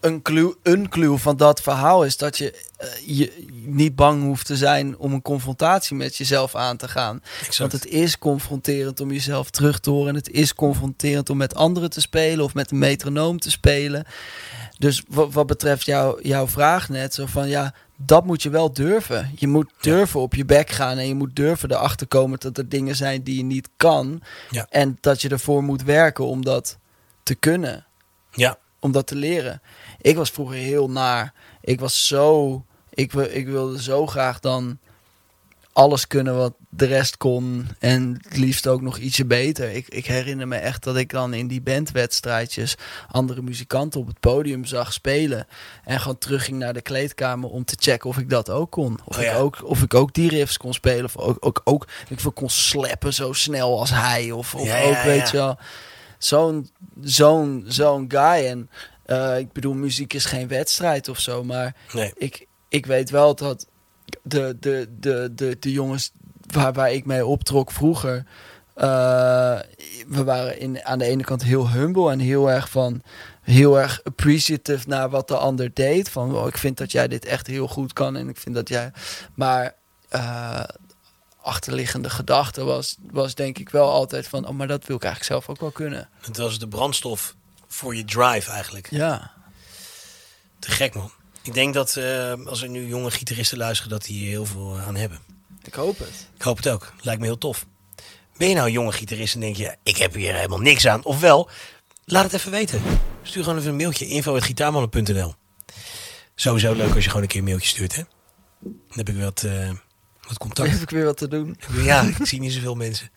een- clue, een clue van dat verhaal is dat je, eh, je niet bang hoeft te zijn om een confrontatie met jezelf aan te gaan. exact. Want het is confronterend om jezelf terug te horen. En het is confronterend om met anderen te spelen of met een metronoom te spelen. Dus wat, wat betreft jou, jouw vraag net, zo van ja, dat moet je wel durven. Je moet durven op je bek gaan en je moet durven erachter komen dat er dingen zijn die je niet kan. Ja. En dat je ervoor moet werken om dat te kunnen ja, om dat te leren. Ik was vroeger heel naar. Ik was zo. Ik, ik wilde zo graag dan alles kunnen wat de rest kon. En het liefst ook nog ietsje beter. Ik, ik herinner me echt dat ik dan in die bandwedstrijdjes andere muzikanten op het podium zag spelen. En gewoon terugging naar de kleedkamer om te checken of ik dat ook kon. Of, Oh ik, ook, of ik ook die riffs kon spelen. Of ook, ook, ook ik kon slappen zo snel als hij. Of, of Ja, ook, ja, weet je wel zo'n zo'n zo'n guy. En Eh, ik bedoel, muziek is geen wedstrijd of zo, maar Nee. ik, ik weet wel dat de, de, de, de, de jongens waar, waar ik mee optrok vroeger, eh, we waren in, aan de ene kant heel humble en heel erg van heel erg appreciative naar wat de ander deed. Van oh, ik vind dat jij dit echt heel goed kan en ik vind dat jij. Maar eh, achterliggende gedachte was, was denk ik wel altijd van, oh, maar dat wil ik eigenlijk zelf ook wel kunnen. Het was de brandstof voor je drive eigenlijk. Ja, Te gek man. Ik denk dat eh, als er nu jonge gitaristen luisteren, dat die hier heel veel eh, aan hebben. ik hoop het. Ik hoop het ook. Lijkt me heel tof. Ben je nou jonge gitarist en denk je, ik heb hier helemaal niks aan? Ofwel, laat het even weten. Stuur gewoon even een mailtje, info.gitaarmannen.nl Sowieso leuk als je gewoon een keer een mailtje stuurt, hè? Dan heb ik wat, eh, wat Dan contact. heb ik weer wat te doen. Ja, ik zie niet zoveel mensen.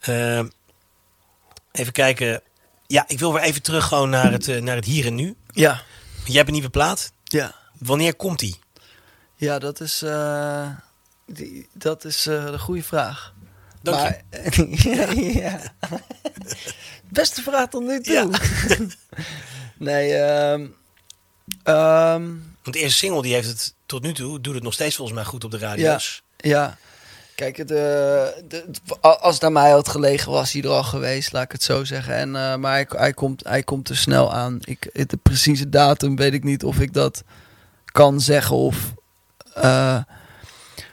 Ehm, even kijken. Ja, ik wil weer even terug gewoon naar het, eh, naar het hier en nu. Ja, Jij hebt een nieuwe plaat. ja. Wanneer komt die? Ja, dat is, eh, die, dat is eh, de goede vraag. Dank je. maar, ja. Beste vraag tot nu toe. nee, ehm, ehm, Want de eerste single die heeft het tot nu toe, doet het nog steeds volgens mij goed op de radio's. ja. Kijk, de, de, als het aan mij had gelegen, was hij er al geweest, laat ik het zo zeggen. En, eh, maar hij, hij, komt, hij komt er snel aan. Ik, de precieze datum weet ik niet of ik dat kan zeggen of... eh,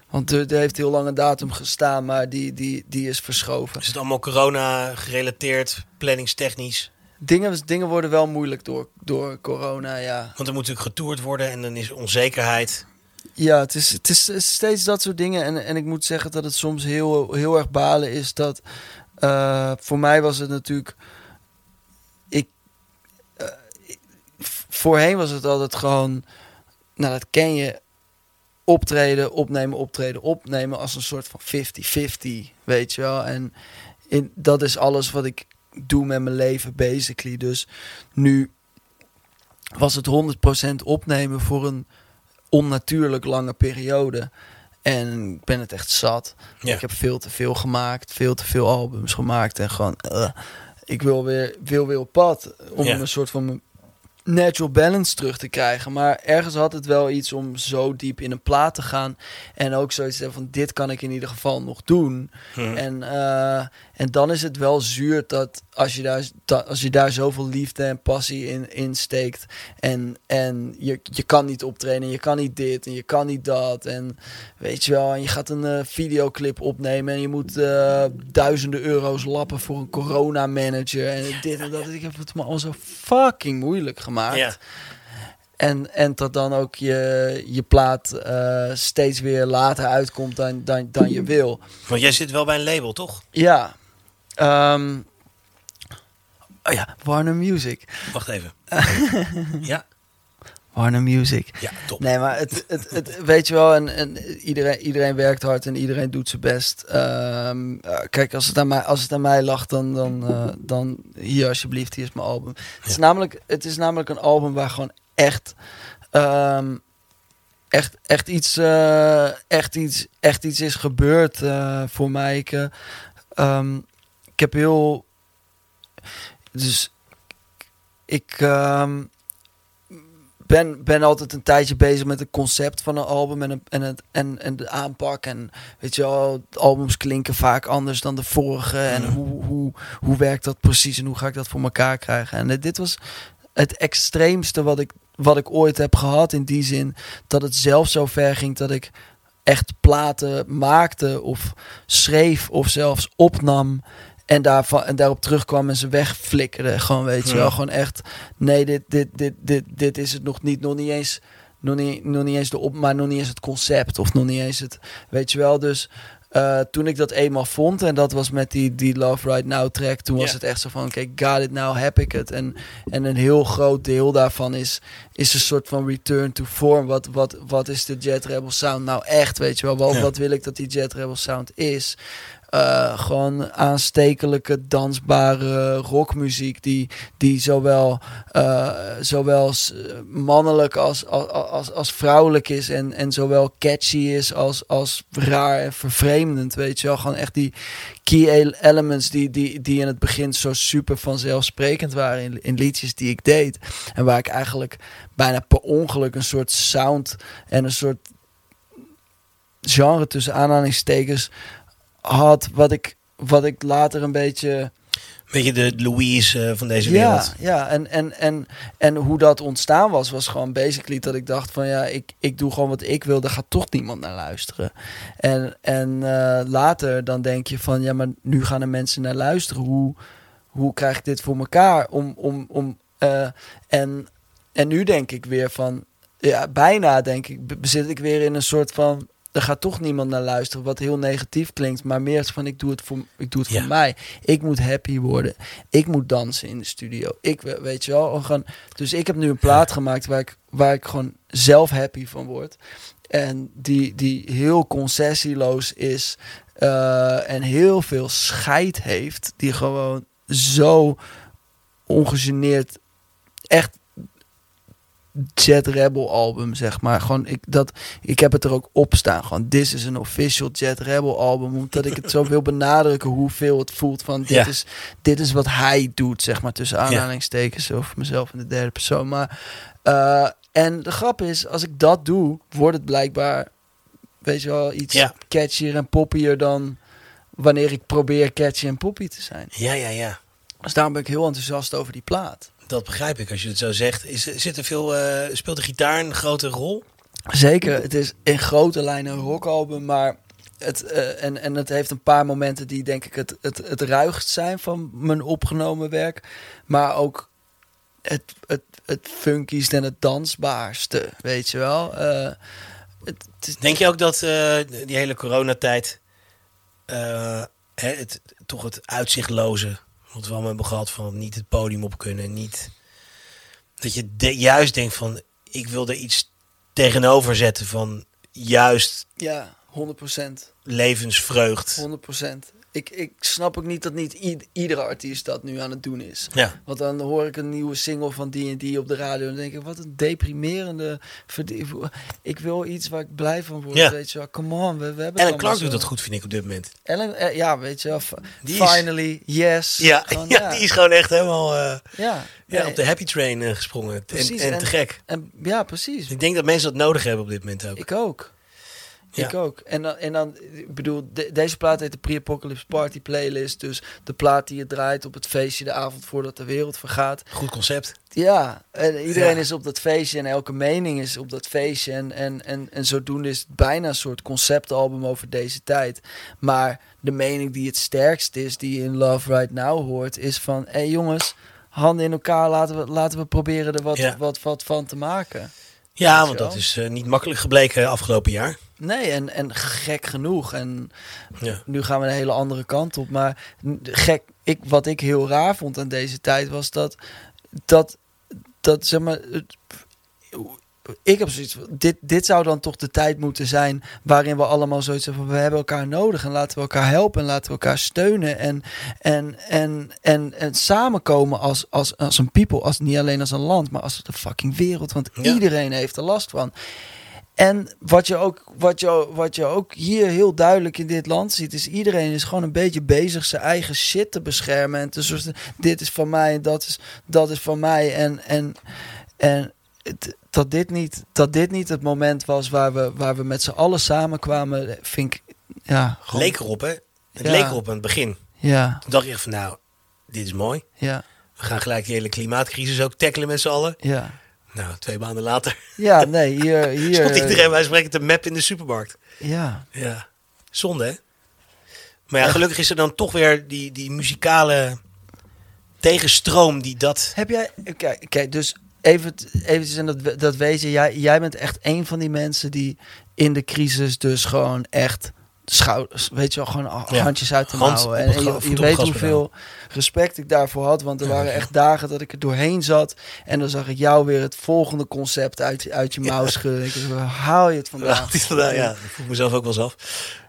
want er, er heeft heel lang een datum gestaan, maar die, die, die is verschoven. Is het allemaal corona gerelateerd, planningstechnisch? Dingen, dingen worden wel moeilijk door, door corona, ja. Want er moet natuurlijk getoerd worden en dan is er onzekerheid. Ja, het is, het is steeds dat soort dingen. En, en ik moet zeggen dat het soms heel, heel erg balen is dat... eh, voor mij was het natuurlijk... Ik, eh, voorheen was het altijd gewoon... Nou, dat ken je. Optreden, opnemen, optreden, opnemen. Als een soort van 50-50, weet je wel. En in, dat is alles wat ik doe met mijn leven, basically. Dus nu was het 100% opnemen voor een onnatuurlijk lange periode. En ik ben het echt zat. Ja. Ik heb veel te veel gemaakt, veel te veel albums gemaakt. En gewoon, eh, ik wil weer, wil weer op pad. Om Ja. een soort van mijn natural balance terug te krijgen. Maar ergens had het wel iets om zo diep in een plaat te gaan. En ook zoiets van, dit kan ik in ieder geval nog doen. Hm. En, eh, en dan is het wel zuur dat als je daar, dat, als je daar zoveel liefde en passie in, in steekt. En, en je, je kan niet optreden, je kan niet dit en je kan niet dat. En weet je wel, en je gaat een eh, videoclip opnemen en je moet eh, duizenden euro's lappen voor een corona manager. En dit en dat. Ik heb het me al zo fucking moeilijk gemaakt. Ja. En, en dat dan ook je, je plaat eh, steeds weer later uitkomt dan, dan, dan je wil. Want jij zit wel bij een label, toch? Ja. Oh ja, Warner Music. Wacht even. ja? Warner Music. Ja, top. Nee, maar het, het, het, weet je wel, en, en iedereen, iedereen werkt hard en iedereen doet zijn best. Ehm, eh, kijk, als het aan mij, als het aan mij lag, dan, dan, eh, dan hier alsjeblieft, hier is mijn album. Het, is namelijk, het is namelijk een album waar gewoon echt, ehm, echt, echt, iets, eh, echt, iets, echt iets is gebeurd voor mij. Ehm, ik heb heel, dus ik. ehm, ben, ben altijd een tijdje bezig met het concept van een album en, een- en, het, en, en de aanpak. En weet je wel, albums klinken vaak anders dan de vorige. En hoe, hoe, hoe werkt dat precies en hoe ga ik dat voor elkaar krijgen? En dit- was het extreemste wat ik, wat ik ooit heb gehad. In die zin dat het zelfs zo ver ging dat ik echt platen maakte of schreef of zelfs opnam. En, daarvan, en daarop terugkwam en ze wegflikkerde. Gewoon, weet je wel. Gewoon echt, nee, dit, dit, dit, dit, dit is het nog niet. Nog niet eens, nog niet, nog niet eens de op, maar nog niet eens het concept. Of nog niet eens het, weet je wel. Dus eh, toen ik dat eenmaal vond, en dat was met die, die Love Right Now track, toen was het echt zo van, oké, got it, now heb ik het. En, en een heel groot deel daarvan is, is een soort van return to form. Wat, wat, wat is de Jet Rebel sound nou echt, weet je wel? Wat, wat wil ik dat die Jet Rebel sound is? Eh, gewoon aanstekelijke, dansbare rockmuziek. Die, die zowel, eh, zowel mannelijk als, als, als, vrouwelijk is. En, en zowel catchy is als, als raar en vervreemdend. Weet je wel, gewoon echt die key el- elements die, die, die in het begin zo super vanzelfsprekend waren in, in liedjes die ik deed. En waar ik eigenlijk bijna per ongeluk een soort sound en een soort genre tussen aanhalingstekens had. Wat ik, wat ik later een beetje. Beetje de Louise eh, van deze wereld. ja. En, en, en, en hoe dat ontstaan was, was gewoon basically dat ik dacht van ja, ik, ik doe gewoon wat ik wil, daar gaat toch niemand naar luisteren. En, en eh, later dan denk je van ja, maar nu gaan er mensen naar luisteren. Hoe, hoe krijg ik dit voor elkaar? Om, om, om, eh, en, en nu denk ik weer van, ja, bijna denk ik, be- zit ik weer in een soort van, er gaat toch niemand naar luisteren, wat heel negatief klinkt, maar meer van, ik doe het voor, ik doe het Ja. voor mij. Ik moet happy worden. Ik moet dansen in de studio. Ik, we- weet je wel, dus ik heb nu een plaat gemaakt waar ik, waar ik gewoon zelf happy van word. En die, die heel concessieloos is eh, en heel veel scheid heeft. Die gewoon zo ongegeneerd echt Jet Rebel album, zeg maar. Gewoon, ik, dat, ik heb het er ook op staan. Gewoon, this is een official Jet Rebel album. Omdat ik het zo wil benadrukken hoeveel het voelt van... Dit, Ja. is, dit is wat hij doet, zeg maar. Tussen aanhalingstekens over mezelf in de derde persoon. Maar, eh, en de grap is, als ik dat doe, wordt het blijkbaar... Weet je wel, iets Ja. catchier en poppier dan... Wanneer ik probeer catchy en poppy te zijn. Ja, ja, ja. Dus daarom ben ik heel enthousiast over die plaat. Dat begrijp ik als je het zo zegt. Is, zit er veel, eh, speelt de gitaar een grote rol? Zeker, het is in grote lijnen een rockalbum, maar het, eh, en, en het heeft een paar momenten die denk ik het, het, het ruigst zijn van mijn opgenomen werk. Maar ook het, het, het funkiest en het dansbaarste, weet je wel. Eh, het, Denk je ook dat die hele coronatijd, hè, het, toch het uitzichtloze, wat we allemaal hebben gehad van niet het podium op kunnen, niet dat je de- juist denkt van ik wil er iets tegenover zetten van juist ja, 100%. levensvreugd. 100%. Ik, ik snap ook niet dat niet iedere artiest dat nu aan het doen is. Ja, Want dan hoor ik een nieuwe single van die en die op de radio. En dan denk ik, wat een deprimerende... Ik wil iets waar ik blij van word, Ja. weet je wel. Come on, we, we hebben Ellen Clark zo. doet dat goed vind ik op dit moment. Ellen, eh, ja, weet je wel. Die is- Finally, yes. Ja, Gewoon, ja, die is gewoon echt helemaal eh, Ja, ja, nee, op de happy train eh, gesprongen. En, Precies, en, en- te gek. en, ja, precies. Ik denk dat mensen dat nodig hebben op dit moment ook. Ik ook. Ja. Ik ook. En dan, en dan ik bedoel, de- deze plaat heet de Pre-Apocalypse Party Playlist. Dus de plaat die je draait op het feestje de avond voordat de wereld vergaat. Goed concept. Ja, en iedereen Ja. is op dat feestje en elke mening is op dat feestje. En, en, en, en zodoende is het bijna een soort conceptalbum over deze tijd. Maar de mening die het sterkst is, die je in Love Right Now hoort, is van... Hé hey jongens, handen in elkaar, laten we, laten we proberen er wat, Ja. wat, wat van te maken. Ja, want dat is eh, niet makkelijk gebleken afgelopen jaar. Nee, en, en gek genoeg. En Ja. nu gaan we een hele andere kant op. Maar gek, ik, wat ik heel raar vond aan deze tijd was dat, dat, dat zeg maar, het- ik heb zoiets dit, dit zou dan toch de tijd moeten zijn waarin we allemaal zoiets hebben van, we hebben elkaar nodig en laten we elkaar helpen en laten we elkaar steunen en, en, en, en, en samenkomen als, als, als een people, als, niet alleen als een land, maar als de fucking wereld, want Ja. iedereen heeft er last van. En wat je, ook, wat, je, wat je ook hier heel duidelijk in dit land ziet, is iedereen is gewoon een beetje bezig zijn eigen shit te beschermen. En te zorgen, dit is van mij, dat is, dat is van mij. En, en, en het- dat, dit niet, dat dit niet het moment was waar we, waar we met z'n allen samenkwamen, vind ik. Ja, gewoon- Leek erop, hè? Het Ja. leek erop aan het begin. Ja, Toen dacht je echt van, nou, dit is mooi. ja, We gaan gelijk die hele klimaatcrisis ook tackelen met z'n allen. ja. Nou, twee maanden later Ja, nee, hier. hier stond iedereen bij spreken te map in de supermarkt. Ja, Ja, zonde hè? Maar ja, gelukkig is er dan toch weer die, die muzikale tegenstroom die dat... Heb jij, kijk, kijk dus even, eventjes, en dat, dat weet je, jij, jij bent echt een van die mensen die in de crisis dus gewoon echt schouders, weet je wel, gewoon Ja. handjes uit de Hand mouwen. En, je, weet hoeveel respect ik daarvoor had, want er Ja, waren ja. echt dagen dat ik er doorheen zat en dan zag ik jou weer het volgende concept uit, uit je mouw schudden. Ik dacht, haal je het vandaan? Ja, dat voel ik mezelf ook wel eens af.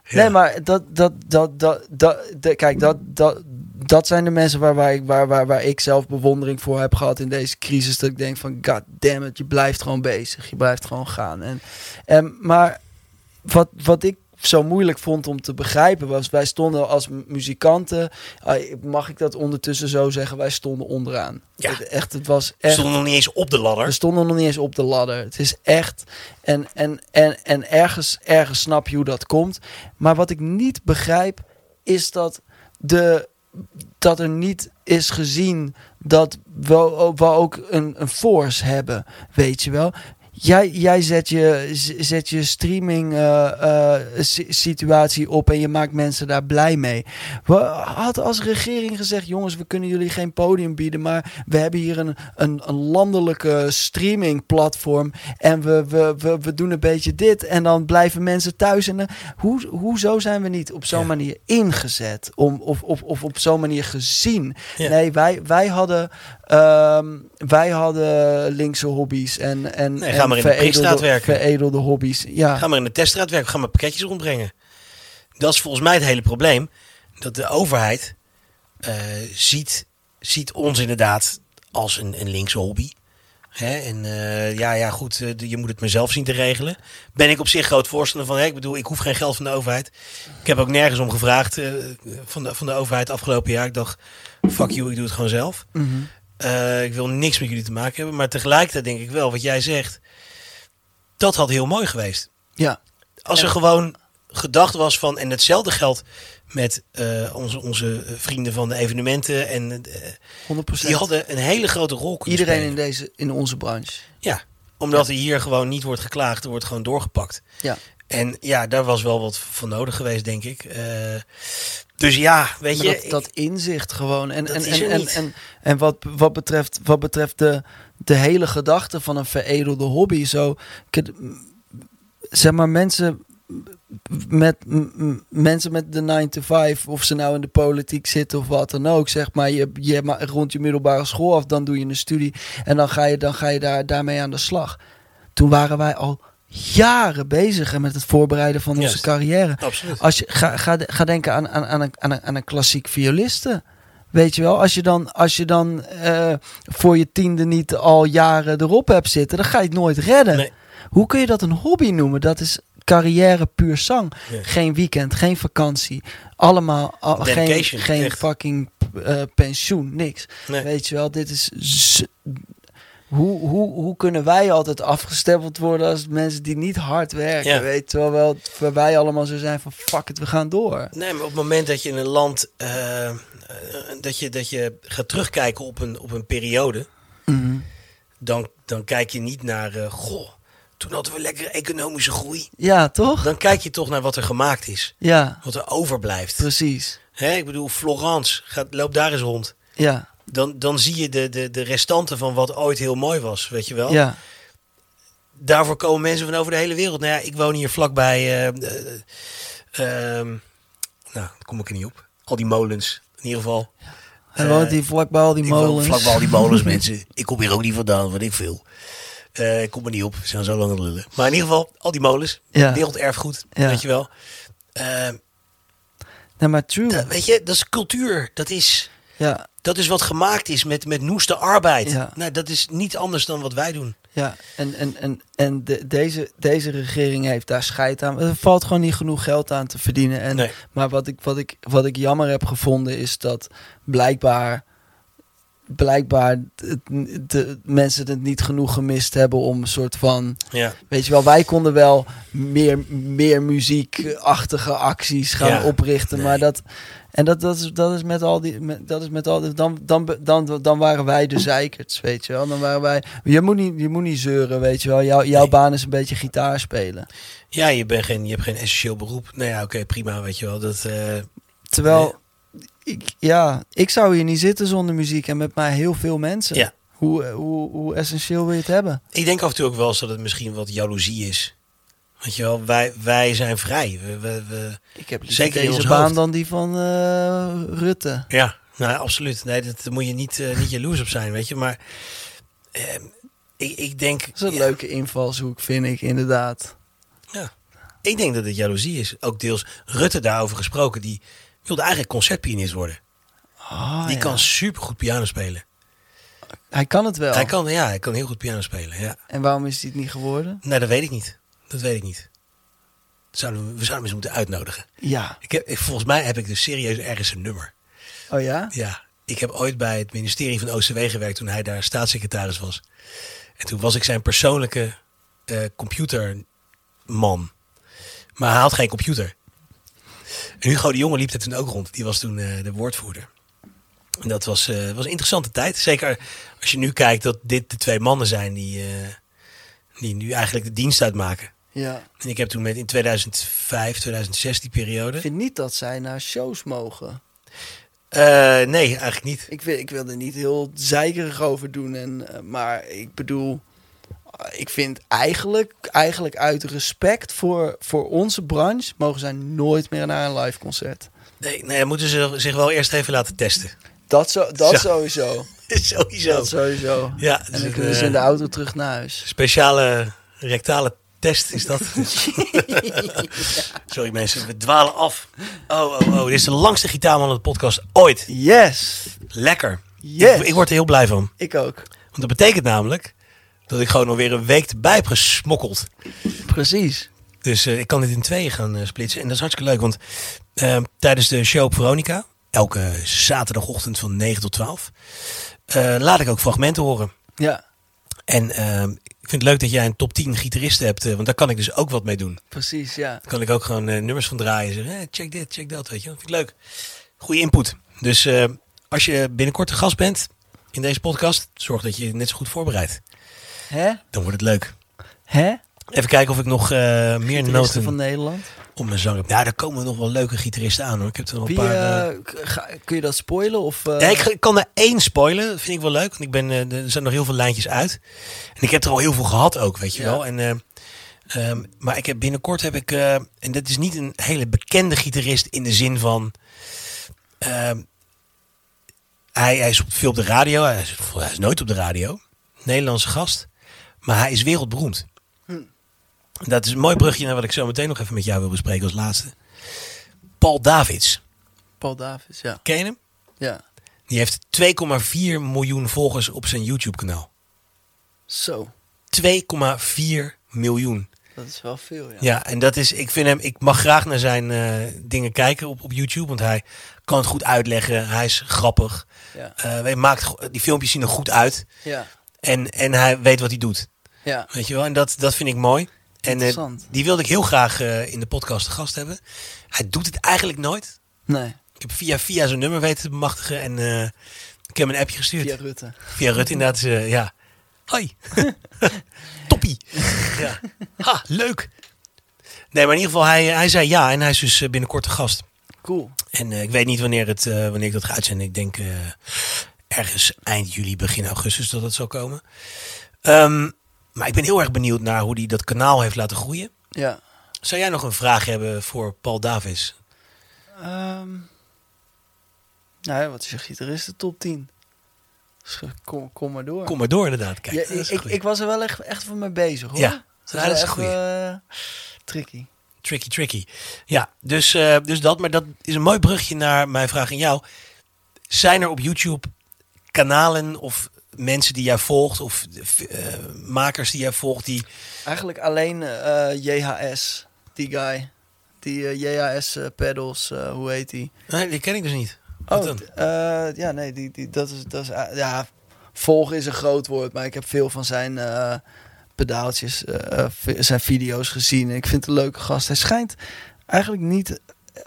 Ja. Nee, maar dat, dat, dat, dat, dat, de- kijk, dat, dat, dat zijn de mensen waar, waar, ik, waar, waar, waar ik zelf bewondering voor heb gehad in deze crisis. Dat ik denk van, god damn it, je blijft gewoon bezig. Je blijft gewoon gaan. En, en, maar wat, wat ik zo moeilijk vond om te begrijpen was, wij stonden als mu- muzikanten, ah, mag ik dat ondertussen zo zeggen, wij stonden onderaan. Ja. Het, echt, het was We echt... stonden nog niet eens op de ladder. We stonden nog niet eens op de ladder. Het is echt. En, en, en, en ergens, ergens snap je hoe dat komt. Maar wat ik niet begrijp, is dat, de, dat er niet is gezien dat we, we ook een, een force hebben. Weet je wel? Jij, jij zet je, zet je streaming eh, eh, si- situatie op en je maakt mensen daar blij mee. We hadden als regering gezegd: jongens, we kunnen jullie geen podium bieden, maar we hebben hier een, een, een landelijke streamingplatform en we, we, we, we doen een beetje dit en dan blijven mensen thuis. En, eh, hoe, hoezo zijn we niet op zo'n Ja. manier ingezet om, of, of, of op zo'n manier gezien? Ja. Nee, wij, wij, hadden, ehm, wij hadden linkse hobby's en, en, Nee, en ga maar in de prikstraat werken. veredelde hobby's. Ja, Ga maar in de teststraat werken. Ga maar pakketjes rondbrengen. Dat is volgens mij het hele probleem. Dat de overheid eh, ziet, ziet ons inderdaad als een, een linkse hobby. Hè? En eh, ja, ja, goed, eh, je moet het mezelf zien te regelen. Ben ik op zich groot voorstander van. Hè? Ik bedoel, ik hoef geen geld van de overheid. Ik heb ook nergens om gevraagd van, de, van de overheid afgelopen jaar. Ik dacht, fuck you, ik doe het gewoon zelf. Mhm. Eh, ik wil niks met jullie te maken hebben. Maar tegelijkertijd denk ik wel, wat jij zegt, dat had heel mooi geweest. ja. Als er En- gewoon gedacht was van, en hetzelfde geldt met eh, onze, onze vrienden van de evenementen. En eh, 100%. die hadden een hele grote rol kunnen Iedereen in, spelen. deze, in onze branche. Ja, omdat er hier gewoon niet wordt geklaagd, er wordt gewoon doorgepakt. Ja. En ja, daar was wel wat voor nodig geweest, denk ik. Eh, dus ja, weet Maar je. dat, dat inzicht gewoon. En, en, en, en, en, en wat, wat betreft, wat betreft de, de hele gedachte van een veredelde hobby. Zo, zeg maar, mensen met, mensen met de 9 to 5, of ze nou in de politiek zitten of wat dan ook. Zeg maar, je, je rond je middelbare school af, dan doe je een studie. En dan ga je, dan ga je daar, daarmee aan de slag. Toen waren wij al jaren bezig met het voorbereiden van onze Juist. carrière. Absoluut. Als je, ga, ga, ga denken aan, aan, aan, een, aan, een, aan een klassiek violiste. Weet je wel, als je dan, als je dan eh, voor je tiende niet al jaren erop hebt zitten, dan ga je het nooit redden. Nee. Hoe kun je dat een hobby noemen? Dat is carrière puur zang. Geen weekend, geen vakantie. Allemaal, al- geen, geen echt. fucking eh, pensioen, niks. Nee. Weet je wel, dit is... Hoe, hoe, hoe kunnen wij altijd afgestempeld worden als mensen die niet hard werken? Ja. Weet je wel, waar wij allemaal zo zijn van fuck it, we gaan door. Nee, maar op het moment dat je in een land. eh, eh, dat, je, dat je gaat terugkijken op een, op een periode. Mhm. dan, dan kijk je niet naar, eh, goh, toen hadden we lekker economische groei. Ja, toch? Dan kijk je toch naar wat er gemaakt is, Ja, wat er overblijft. precies. Hè, ik bedoel, Florence, gaat, loop daar eens rond. Ja, Dan, dan zie je de, de, de restanten van wat ooit heel mooi was, weet je wel. ja. Daarvoor komen mensen van over de hele wereld. Nou ja, ik woon hier vlakbij, eh, eh, ehm, nou, daar kom ik er niet op. Al die molens, in ieder geval. Hij Eh, woont hier vlakbij al die molens. vlakbij al die molens, mensen. Ik kom hier ook niet vandaan, wat ik veel. Eh, ik kom er niet op, we zijn zo lang aan lullen. Maar in ieder geval, al die molens. Ja. Werelderfgoed, Ja. weet je wel. Eh, Nee, maar true. dat, weet je, dat is cultuur. Dat is, Ja, dat is wat gemaakt is met, met noeste arbeid. Ja. Nou, dat is niet anders dan wat wij doen. ja. En, en, en, en de, deze, deze regering heeft daar scheid aan. Er valt gewoon niet genoeg geld aan te verdienen. En, Nee. Maar wat ik, wat, ik, wat ik jammer heb gevonden is dat blijkbaar, blijkbaar de, mensen het niet genoeg gemist hebben om een soort van... Ja. Weet je wel, wij konden wel meer, meer muziekachtige acties gaan Ja, oprichten, nee. maar dat en dat, dat, is, dat is met al die, met, dat is met al die, dan, dan, dan, dan waren wij de zeikerts, weet je wel. Dan waren wij, je moet niet, je moet niet zeuren, weet je wel. Jouw, jouw Nee. baan is een beetje gitaar spelen. Ja, je, bent geen, je hebt geen essentieel beroep. Nou ja, oké, prima, weet je wel. Dat, eh, Terwijl, ik, ja, ik zou hier niet zitten zonder muziek en met mij heel veel mensen. Ja. Hoe, hoe, hoe essentieel wil je het hebben? ik denk af en toe ook wel eens dat het misschien wat jaloezie is. Weet je wel, wij, wij zijn vrij. We, we, we- Ik heb Zeker in deze baan hoofd. dan die van eh, Rutte. Ja, nou absoluut. Nee, dat daar moet je niet, eh, niet jaloers op zijn, weet je. Maar eh, ik, ik denk... Dat is een ja, leuke invalshoek, vind ik, inderdaad. Ja. Ik denk dat het jaloezie is. Ook deels Rutte daarover gesproken. Die wilde eigenlijk concertpianist worden. Oh, die ja. kan supergoed piano spelen. Hij kan het wel. Hij kan, ja, hij kan heel goed piano spelen. Ja. En waarom is hij het niet geworden? Nee, dat weet ik niet. Dat weet ik niet. Zouden we, we zouden hem eens moeten uitnodigen. Ja. Ik heb, ik- volgens mij heb ik dus serieus ergens een nummer. Oh ja? Ja, ik heb ooit bij het ministerie van OCW gewerkt toen hij daar staatssecretaris was. En toen was ik zijn persoonlijke eh, computerman. Maar hij had geen computer. En Hugo de Jonge liep er toen ook rond. Die was toen eh, de woordvoerder. En dat was, eh, was een interessante tijd. Zeker als je nu kijkt dat dit de twee mannen zijn die, die nu eigenlijk de dienst uitmaken. Ja. En ik heb toen met in 2005, 2006 die periode. Ik vind niet dat zij naar shows mogen. Eh, nee, eigenlijk niet. Ik wil, ik wil er niet heel zeikerig over doen. En, eh, maar ik bedoel, eh, ik vind eigenlijk, eigenlijk uit respect voor, voor onze branche... mogen zij nooit meer naar een live concert. Nee, nee, dan moeten ze zich wel eerst even laten testen. Dat, zo, dat Zo. sowieso. Sowieso. Dat sowieso. Ja, En dus dan kunnen ze in de auto terug naar huis. speciale rectale test is dat. Sorry mensen, we dwalen af. Oh, oh, oh. Dit is de langste gitaarman van de podcast ooit. Yes! Lekker. Yes! Ik, ik word er heel blij van. Ik ook. Want dat betekent namelijk dat ik gewoon alweer een week erbij heb gesmokkeld. Precies. Dus eh, ik kan dit in tweeën gaan eh, splitsen. En dat is hartstikke leuk, want eh, tijdens de show op Veronica, elke zaterdagochtend van 9 tot 12, eh, laat ik ook fragmenten horen. Ja, En eh, ik vind het leuk dat jij een top 10 gitaristen hebt, eh, want daar kan ik dus ook wat mee doen. precies, ja. Daar kan ik ook gewoon eh, nummers van draaien. Zeggen, eh, check dit, check dat, weet je. vind ik leuk. Goede input. Dus als je binnenkort de gast bent in deze podcast, zorg dat je je net zo goed voorbereidt. Hè? Dan wordt het leuk. Hè? Even kijken of ik nog eh, meer noten van Nederland. Op mijn zang. Ja, daar komen nog wel leuke gitaristen aan hoor. Ik heb er nog een paar... eh, eh, ga- kun je dat spoilen? Of, eh, Ja, ik, ik kan er één spoilen. Dat vind ik wel leuk. Want ik ben, er zijn nog heel veel lijntjes uit. En ik heb er al heel veel gehad ook, weet je Ja. wel. En, eh, ehm, maar ik heb binnenkort heb ik... en dat is niet een hele bekende gitarist in de zin van... ehm, hij, hij is op, veel op de radio. Hij is, hij is nooit op de radio. Nederlandse gast. Maar hij is wereldberoemd. Dat is een mooi brugje naar wat ik zo meteen nog even met jou wil bespreken als laatste. Paul Davids. Paul Davis, ja. Ken je hem? Ja. Die heeft 2,4 miljoen volgers op zijn YouTube-kanaal. Zo, 2,4 miljoen. dat is wel veel, ja. Ja, en dat is, ik vind hem, ik mag graag naar zijn eh, dingen kijken op, op YouTube, want hij kan het goed uitleggen. Hij is grappig. Ja. Eh, hij maakt, die filmpjes zien er goed uit. Ja, En, en hij weet wat hij doet. ja. Weet je wel? En dat, dat vind ik mooi. En eh, die wilde ik heel graag eh, in de podcast te gast hebben. Hij doet het eigenlijk nooit. Nee, Ik heb via via zijn nummer weten te bemachtigen en eh, ik heb hem een appje gestuurd. via Rutte. Via Rutte inderdaad, ja. Hoi. Toppie. ja. Ha, leuk. Nee, maar in ieder geval, hij, hij zei ja en hij is dus binnenkort de gast. Cool. En ik weet niet wanneer, het, wanneer ik dat ga uitzenden. Ik denk ergens eind juli, begin augustus dat het zal komen. Ehm, maar ik ben heel erg benieuwd naar hoe hij dat kanaal heeft laten groeien. Ja. Zou jij nog een vraag hebben voor Paul Davis? Ehm nou ja, wat is je gitaristen top 10? Dus, eh, Kom, kom maar door. Kom maar door inderdaad. Kijk, ja, is ik, ik, was er wel echt, echt van mee bezig hoor. Ja, dat is een even, eh, tricky. Tricky, tricky. Ja, dus, eh, dus dat. Maar dat is een mooi brugje naar mijn vraag aan jou. Zijn er op YouTube kanalen of mensen die jij volgt... of eh, makers die jij volgt die... Eigenlijk alleen eh, JHS, die guy. Die eh, JHS pedals, hoe heet die? Nee, die ken ik dus niet. Wat Oh, ja, nee, die, die, dat is, dat is, ja, volgen is een groot woord, maar ik heb veel van zijn pedaaltjes, zijn video's gezien. En ik vind het een leuke gast. Hij schijnt eigenlijk niet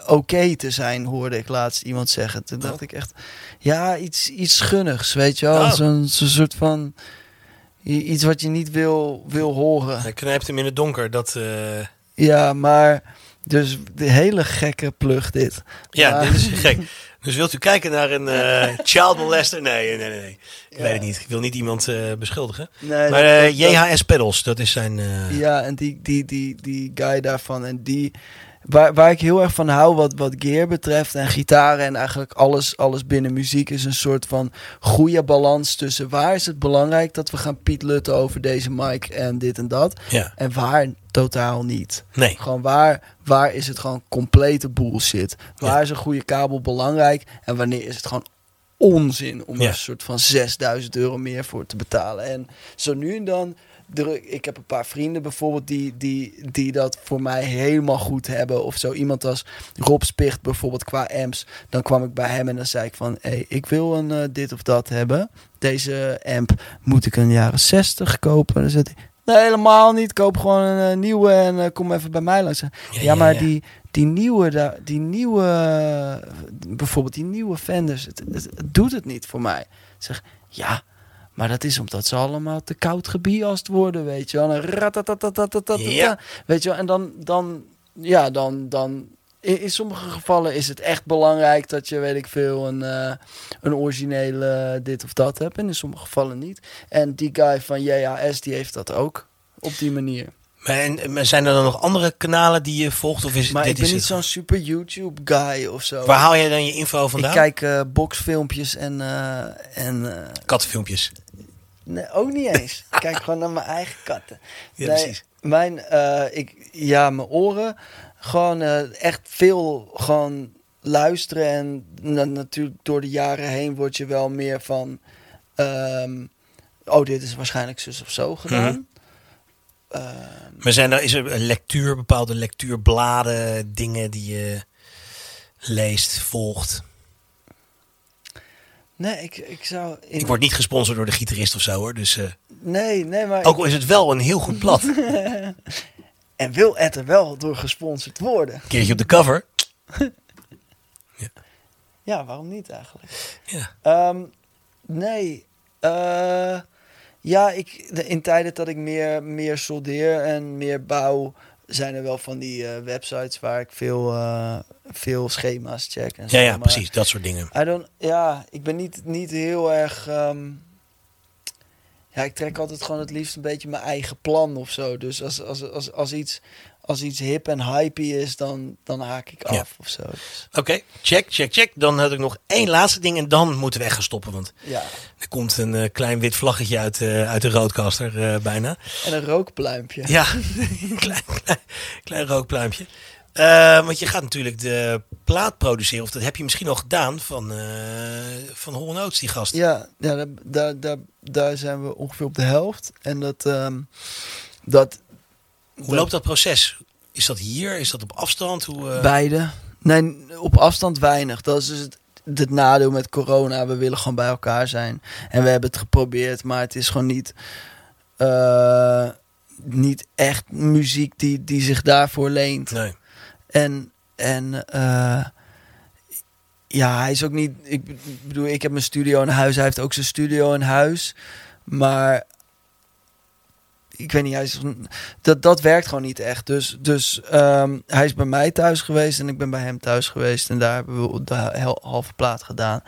oké te zijn, hoorde ik laatst iemand zeggen. Toen dacht Oh. ik echt, ja, iets, iets gunnigs, weet je wel. Oh. Zo'n soort van, iets wat je niet wil, wil horen. Hij knijpt hem in het donker. Dat, eh, Ja, maar, dus de hele gekke plug dit. ja, Maar- dit is gek. Dus wilt u kijken naar een eh, child molester? Nee, nee, nee. nee. Ik Ja. weet het niet. Ik wil niet iemand eh, beschuldigen. Nee, Maar JHS Pedals, dat is zijn... Ja, en die, die, die, die guy daarvan. En die waar, waar ik heel erg van hou wat, wat gear betreft en gitaren en eigenlijk alles, alles binnen muziek is een soort van goede balans tussen waar is het belangrijk dat we gaan pietlutten over deze mic en dit en dat Ja. en waar totaal niet. Nee. Gewoon waar, waar is het gewoon complete bullshit? Waar Ja. is een goede kabel belangrijk en wanneer is het gewoon onzin om Ja. een soort van 6000 euro meer voor te betalen? En zo nu en dan, ik heb een paar vrienden bijvoorbeeld die, die, die dat voor mij helemaal goed hebben. Of zo iemand als Rob Spicht bijvoorbeeld qua amps. Dan kwam ik bij hem en dan zei ik van, hey, ik wil een eh, dit of dat hebben. Deze amp moet ik een jaren 60 kopen. Dan zegt hij, nee helemaal niet. Koop gewoon een eh, nieuwe en eh, kom even bij mij langs. Ja, maar Die, die nieuwe, die nieuwe, bijvoorbeeld die nieuwe Fenders, het, het, het doet het niet voor mij. Ik zeg, ja, maar dat is omdat ze allemaal te koud gebiast worden, weet je wel. En Ja. Weet je wel, en dan, dan, ja, dan, dan, in, in sommige gevallen is het echt belangrijk dat je, weet ik veel, een, eh, een originele dit of dat hebt. En in sommige gevallen niet. En die guy van JAS, die heeft dat ook op die manier. Maar, en, maar zijn er dan nog andere kanalen die je volgt? Of is Maar dit ik ben is niet zo'n super YouTube guy of zo. Waar haal jij dan je info vandaan? Ik kijk eh, boxfilmpjes en, eh, en Kattenfilmpjes. Nee, ook niet eens. ik kijk gewoon naar mijn eigen katten. Ja, Nee, precies. Mijn, eh, ik, ja, mijn oren. Gewoon eh, echt veel gewoon luisteren. En na- natuurlijk door de jaren heen word je wel meer van... ehm, oh, dit is waarschijnlijk zus of zo gedaan. Mhm. Ehm, Maar zijn er, is er een lectuur, bepaalde lectuurbladen, dingen die je leest, volgt? Nee, ik, ik zou... In, Ik word niet gesponsord door de gitarist of zo hoor. Dus, eh, Nee, nee, maar... ook al is het wel een heel goed blad. En wil het er wel door gesponsord worden? Een keertje op de cover. Ja, waarom niet eigenlijk? Ja. Ehm, nee. eh, ja, ik, in tijden dat ik meer, meer soldeer en meer bouw, zijn er wel van die eh, websites waar ik veel, eh, veel schema's check. En zo, Ja, ja, maar precies. Dat soort dingen. I don't, ja, ik ben niet, niet heel erg. ehm, ja, ik trek altijd gewoon het liefst een beetje mijn eigen plan of zo. Dus als, als, als, als, iets, als iets hip en hypey is, dan, dan haak ik af Ja. of zo. Dus, Oké, check, check, check. Dan had ik nog één laatste ding en dan moeten we echt gaan stoppen. Want ja. er komt een eh, klein wit vlaggetje uit, eh, uit de roodkaster eh, bijna. En een rookpluimpje. Ja, klein, klein, klein rookpluimpje. Eh, want je gaat natuurlijk de plaat produceren, of dat heb je misschien al gedaan van, eh van die gast. Ja, ja daar, daar, daar, zijn we ongeveer op de helft. En dat. ehm, dat Hoe loopt dat proces? Is dat hier? Is dat op afstand? Hoe, eh, Beide. Nee, op afstand weinig. Dat is dus het, het nadeel met corona. We willen gewoon bij elkaar zijn. En we hebben het geprobeerd, maar het is gewoon niet. niet echt muziek die, die zich daarvoor leent. Nee. En, en eh, ja, hij is ook niet. Ik bedoel, ik heb mijn studio in huis. Hij heeft ook zijn studio in huis. Maar ik weet niet, hij is, dat, dat werkt gewoon niet echt. Dus, dus ehm, hij is bij mij thuis geweest en ik ben bij hem thuis geweest. En daar hebben we de halve plaat gedaan.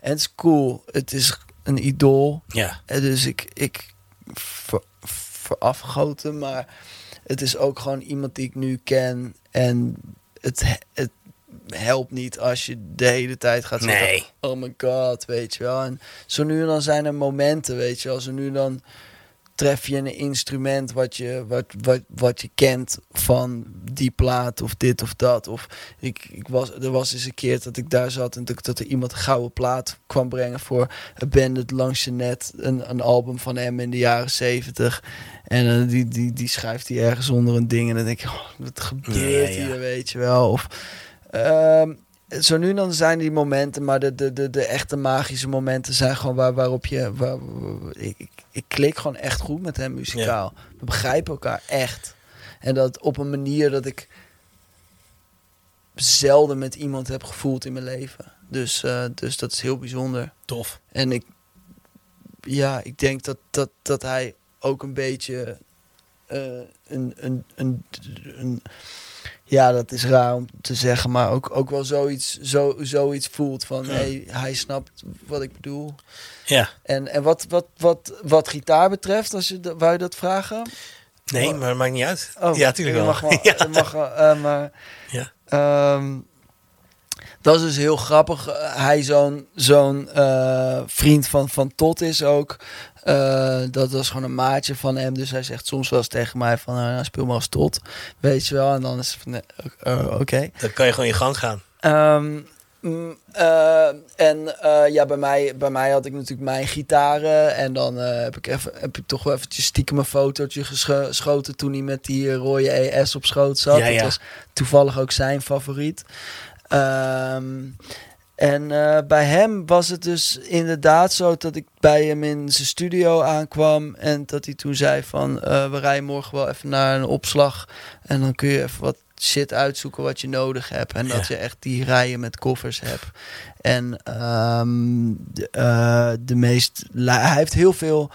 En het is cool. Het is een idool. Ja, En dus ik, ik ver, verafgoten, maar het is ook gewoon iemand die ik nu ken. En het, he- het helpt niet als je de hele tijd gaat zeggen... Nee. Oh my god, weet je wel. En zo nu en dan zijn er momenten, weet je wel. Zo nu en dan tref je een instrument wat je, wat, wat, wat je kent van die plaat of dit of dat. Of ik, ik was, er was eens een keer dat ik daar zat en dat, dat er iemand een gouden plaat kwam brengen voor Bandit langs je net. Een, een album van hem in de jaren zeventig. En eh, die, die, die schrijft hij ergens onder een ding. En dan denk je, oh, wat gebeurt Ja, ja, ja. hier, weet je wel. Of, ehm, zo nu dan zijn die momenten, maar de, de, de, de echte magische momenten zijn gewoon waar, waarop je. Waar, ik, ik- ik klik gewoon echt goed met hem muzikaal. We begrijpen elkaar echt. En dat op een manier dat ik zelden met iemand heb gevoeld in mijn leven. Dus, eh, dus dat is heel bijzonder. tof. En ik, ja, ik denk dat, dat, dat hij ook een beetje eh, een, een, een, een, ja, dat is raar om te zeggen, maar ook, ook wel zoiets, zo, zoiets voelt van, Ja. hey, hij snapt wat ik bedoel. Ja. En, en wat, wat, wat, wat gitaar betreft, als je, dat- wou je dat vragen? Nee, maar maakt niet uit. Oh, ja, tuurlijk je wel. Mag wel ja. mag wel, eh, maar, Ja. ehm, dat is dus heel grappig. Eh, Hij zo'n zo'n eh, vriend van, van Tot is ook. Eh, dat was gewoon een maatje van hem. Dus hij zegt soms wel eens tegen mij van... eh, nou, speel maar als Tot. Weet je wel. En dan is het van... nee, Oké. Dan kan je gewoon je gang gaan. Ehm, mm, en ja, bij mij, bij mij had ik natuurlijk mijn gitaren. En dan heb, ik even, heb ik toch wel eventjes stiekem een fotootje gescho- geschoten toen hij met die rode ES op schoot zat. Ja, ja. Dat was toevallig ook zijn favoriet. Ehm, en eh, bij hem was het dus inderdaad zo dat ik bij hem in zijn studio aankwam. En dat hij toen zei van, eh, we rijden morgen wel even naar een opslag. En dan kun je even wat shit uitzoeken wat je nodig hebt. En dat Ja. je echt die rijen met koffers hebt. En ehm, de, eh, de meest... Hij heeft heel veel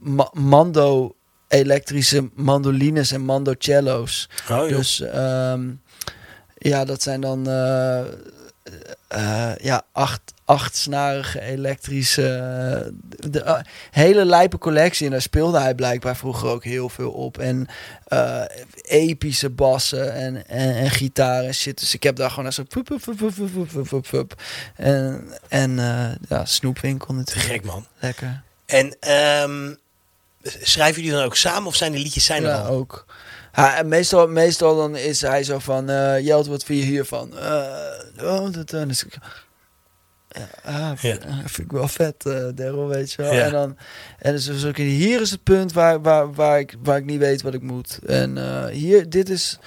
ma- mando elektrische mandolines en mando cello's. Oh. Dus ehm, ja, dat zijn dan eh, eh, ja, acht, achtsnarige elektrische... eh, de, hele lijpe collectie. En daar speelde hij blijkbaar vroeger ook heel veel op. En epische bassen en, en, en gitaren en shit. Dus ik heb daar gewoon echt zo... Pup. En, en ja, snoepwinkel natuurlijk. gek, man. Lekker. En ehm, schrijven jullie dan ook samen of zijn de liedjes zijn er ja, al? ook. En meestal, meestal dan is hij zo van... eh Jelt, wat vind je hiervan? Eh oh, dat, is ik... Ja, ah, Ja. v- vind ik wel vet, eh Daryl, weet je wel. Ja. En dan... En dus, dus ook, hier is het punt waar, waar, waar, ik, waar ik niet weet wat ik moet. En eh, hier, dit is...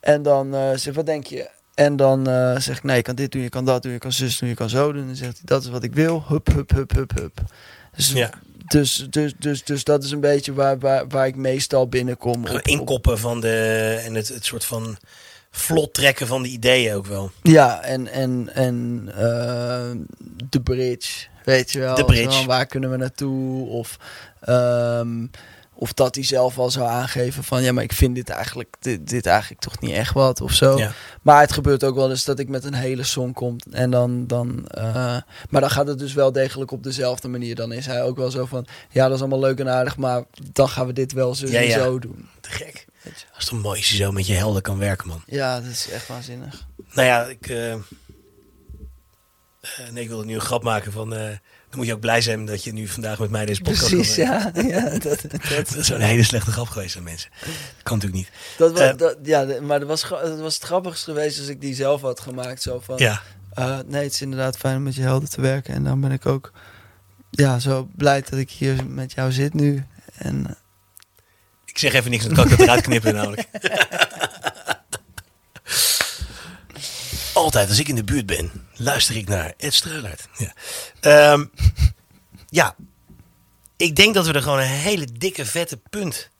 En dan eh zeg wat denk je? En dan eh zeg ik, nee, je kan dit doen, je kan dat doen, je kan zus doen, je kan zo doen. En dan zegt hij, dat is wat ik wil. Hup, hup, hup, hup, hup. Dus, Ja, dus, dus, dus, dus dat is een beetje waar, waar, waar ik meestal binnenkom. op- op- inkoppen van de... En het, het soort van vlot trekken van de ideeën ook wel. Ja, en, en, en eh, de bridge, weet je wel. De bridge. Waar kunnen we naartoe? Of, ehm, of dat hij zelf al zou aangeven van... ja, maar ik vind dit eigenlijk, dit, dit eigenlijk toch niet echt wat of zo. Ja. Maar het gebeurt ook wel eens dat ik met een hele song kom. En dan, dan, eh, maar dan gaat het dus wel degelijk op dezelfde manier. Dan is hij ook wel zo van... ja, dat is allemaal leuk en aardig... maar dan gaan we dit wel zo, Ja, ja. zo doen. Te gek. Dat is toch mooi als je zo met je helden kan werken, man. Ja, dat is echt waanzinnig. Nou ja, ik... eh, nee, ik wilde nu een grap maken van... dan moet je ook blij zijn dat je nu vandaag met mij deze podcast Precies, ja. ja dat, dat, Dat is een hele slechte grap geweest aan mensen. Dat kan natuurlijk niet. Dat was, Eh, dat, ja, maar dat was, dat was het grappigst geweest als ik die zelf had gemaakt. Zo van, Ja, eh, nee, het is inderdaad fijn om met je helden te werken. En dan ben ik ook ja, zo blij dat ik hier met jou zit nu. En eh, ik zeg even niks, dan kan ik dat eruit knippen namelijk. Altijd als ik in de buurt ben, luister ik naar Ed Streulaert. Ja. Ehm, ja, ik denk dat we er gewoon een hele dikke vette punt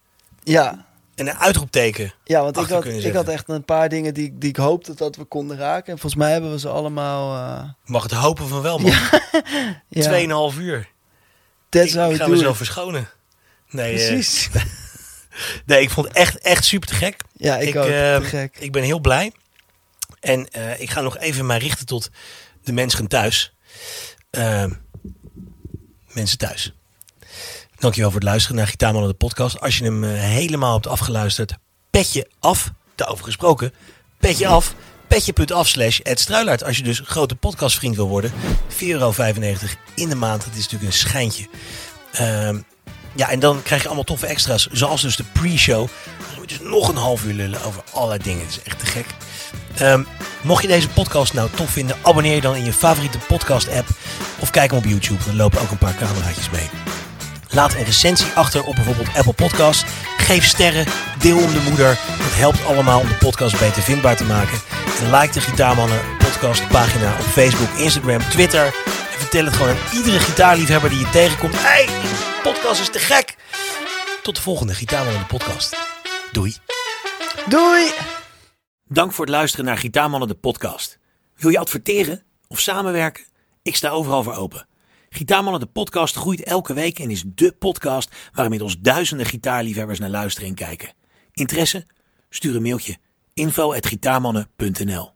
ja, en een uitroepteken. ja, want ik had, ik had echt een paar dingen die, die ik hoopte dat we konden raken. En volgens mij hebben we ze allemaal... eh mag het hopen van wel, man. ja, Tweeënhalf uur. ik, how ik we ga do mezelf it. verschonen. Nee, eh, Precies. nee, ik vond het echt, echt super te gek. ja, ik, ik, ook. te gek. Ik ben heel blij. En eh, ik ga nog even mij richten tot de mensen thuis. Ehm, mensen thuis. Dankjewel voor het luisteren naar Gitaarmannen de podcast. Als je hem eh, helemaal hebt afgeluisterd, petje af. Daarover gesproken, petje af. Petje.af slash Ed Struilaert. Als je dus grote podcastvriend wil worden. 4,95 euro in de maand. Dat is natuurlijk een schijntje. Ehm, ja, en dan krijg je allemaal toffe extra's. Zoals dus de pre-show. Dan gaan we dus nog een half uur lullen over allerlei dingen. Het is echt te gek. Ehm, mocht je deze podcast nou tof vinden, abonneer je dan in je favoriete podcast app. Of kijk hem op YouTube. Er lopen ook een paar cameraatjes mee. Laat een recensie achter op bijvoorbeeld Apple Podcasts. Geef sterren, deel om de moeder. Dat helpt allemaal om de podcast beter vindbaar te maken. En like de Gitaarmannen podcast pagina op Facebook, Instagram, Twitter. En vertel het gewoon aan iedere gitaarliefhebber die je tegenkomt. hey, die podcast is te gek. Tot de volgende Gitaarmannen podcast. Doei. Doei! Dank voor het luisteren naar Gitaarmannen de podcast. Wil je adverteren of samenwerken? Ik sta overal voor open. Gitaarmannen de podcast groeit elke week en is dé podcast waar inmiddels duizenden gitaarliefhebbers naar luisteren en kijken. Interesse? Stuur een mailtje info@gitaarmannen.nl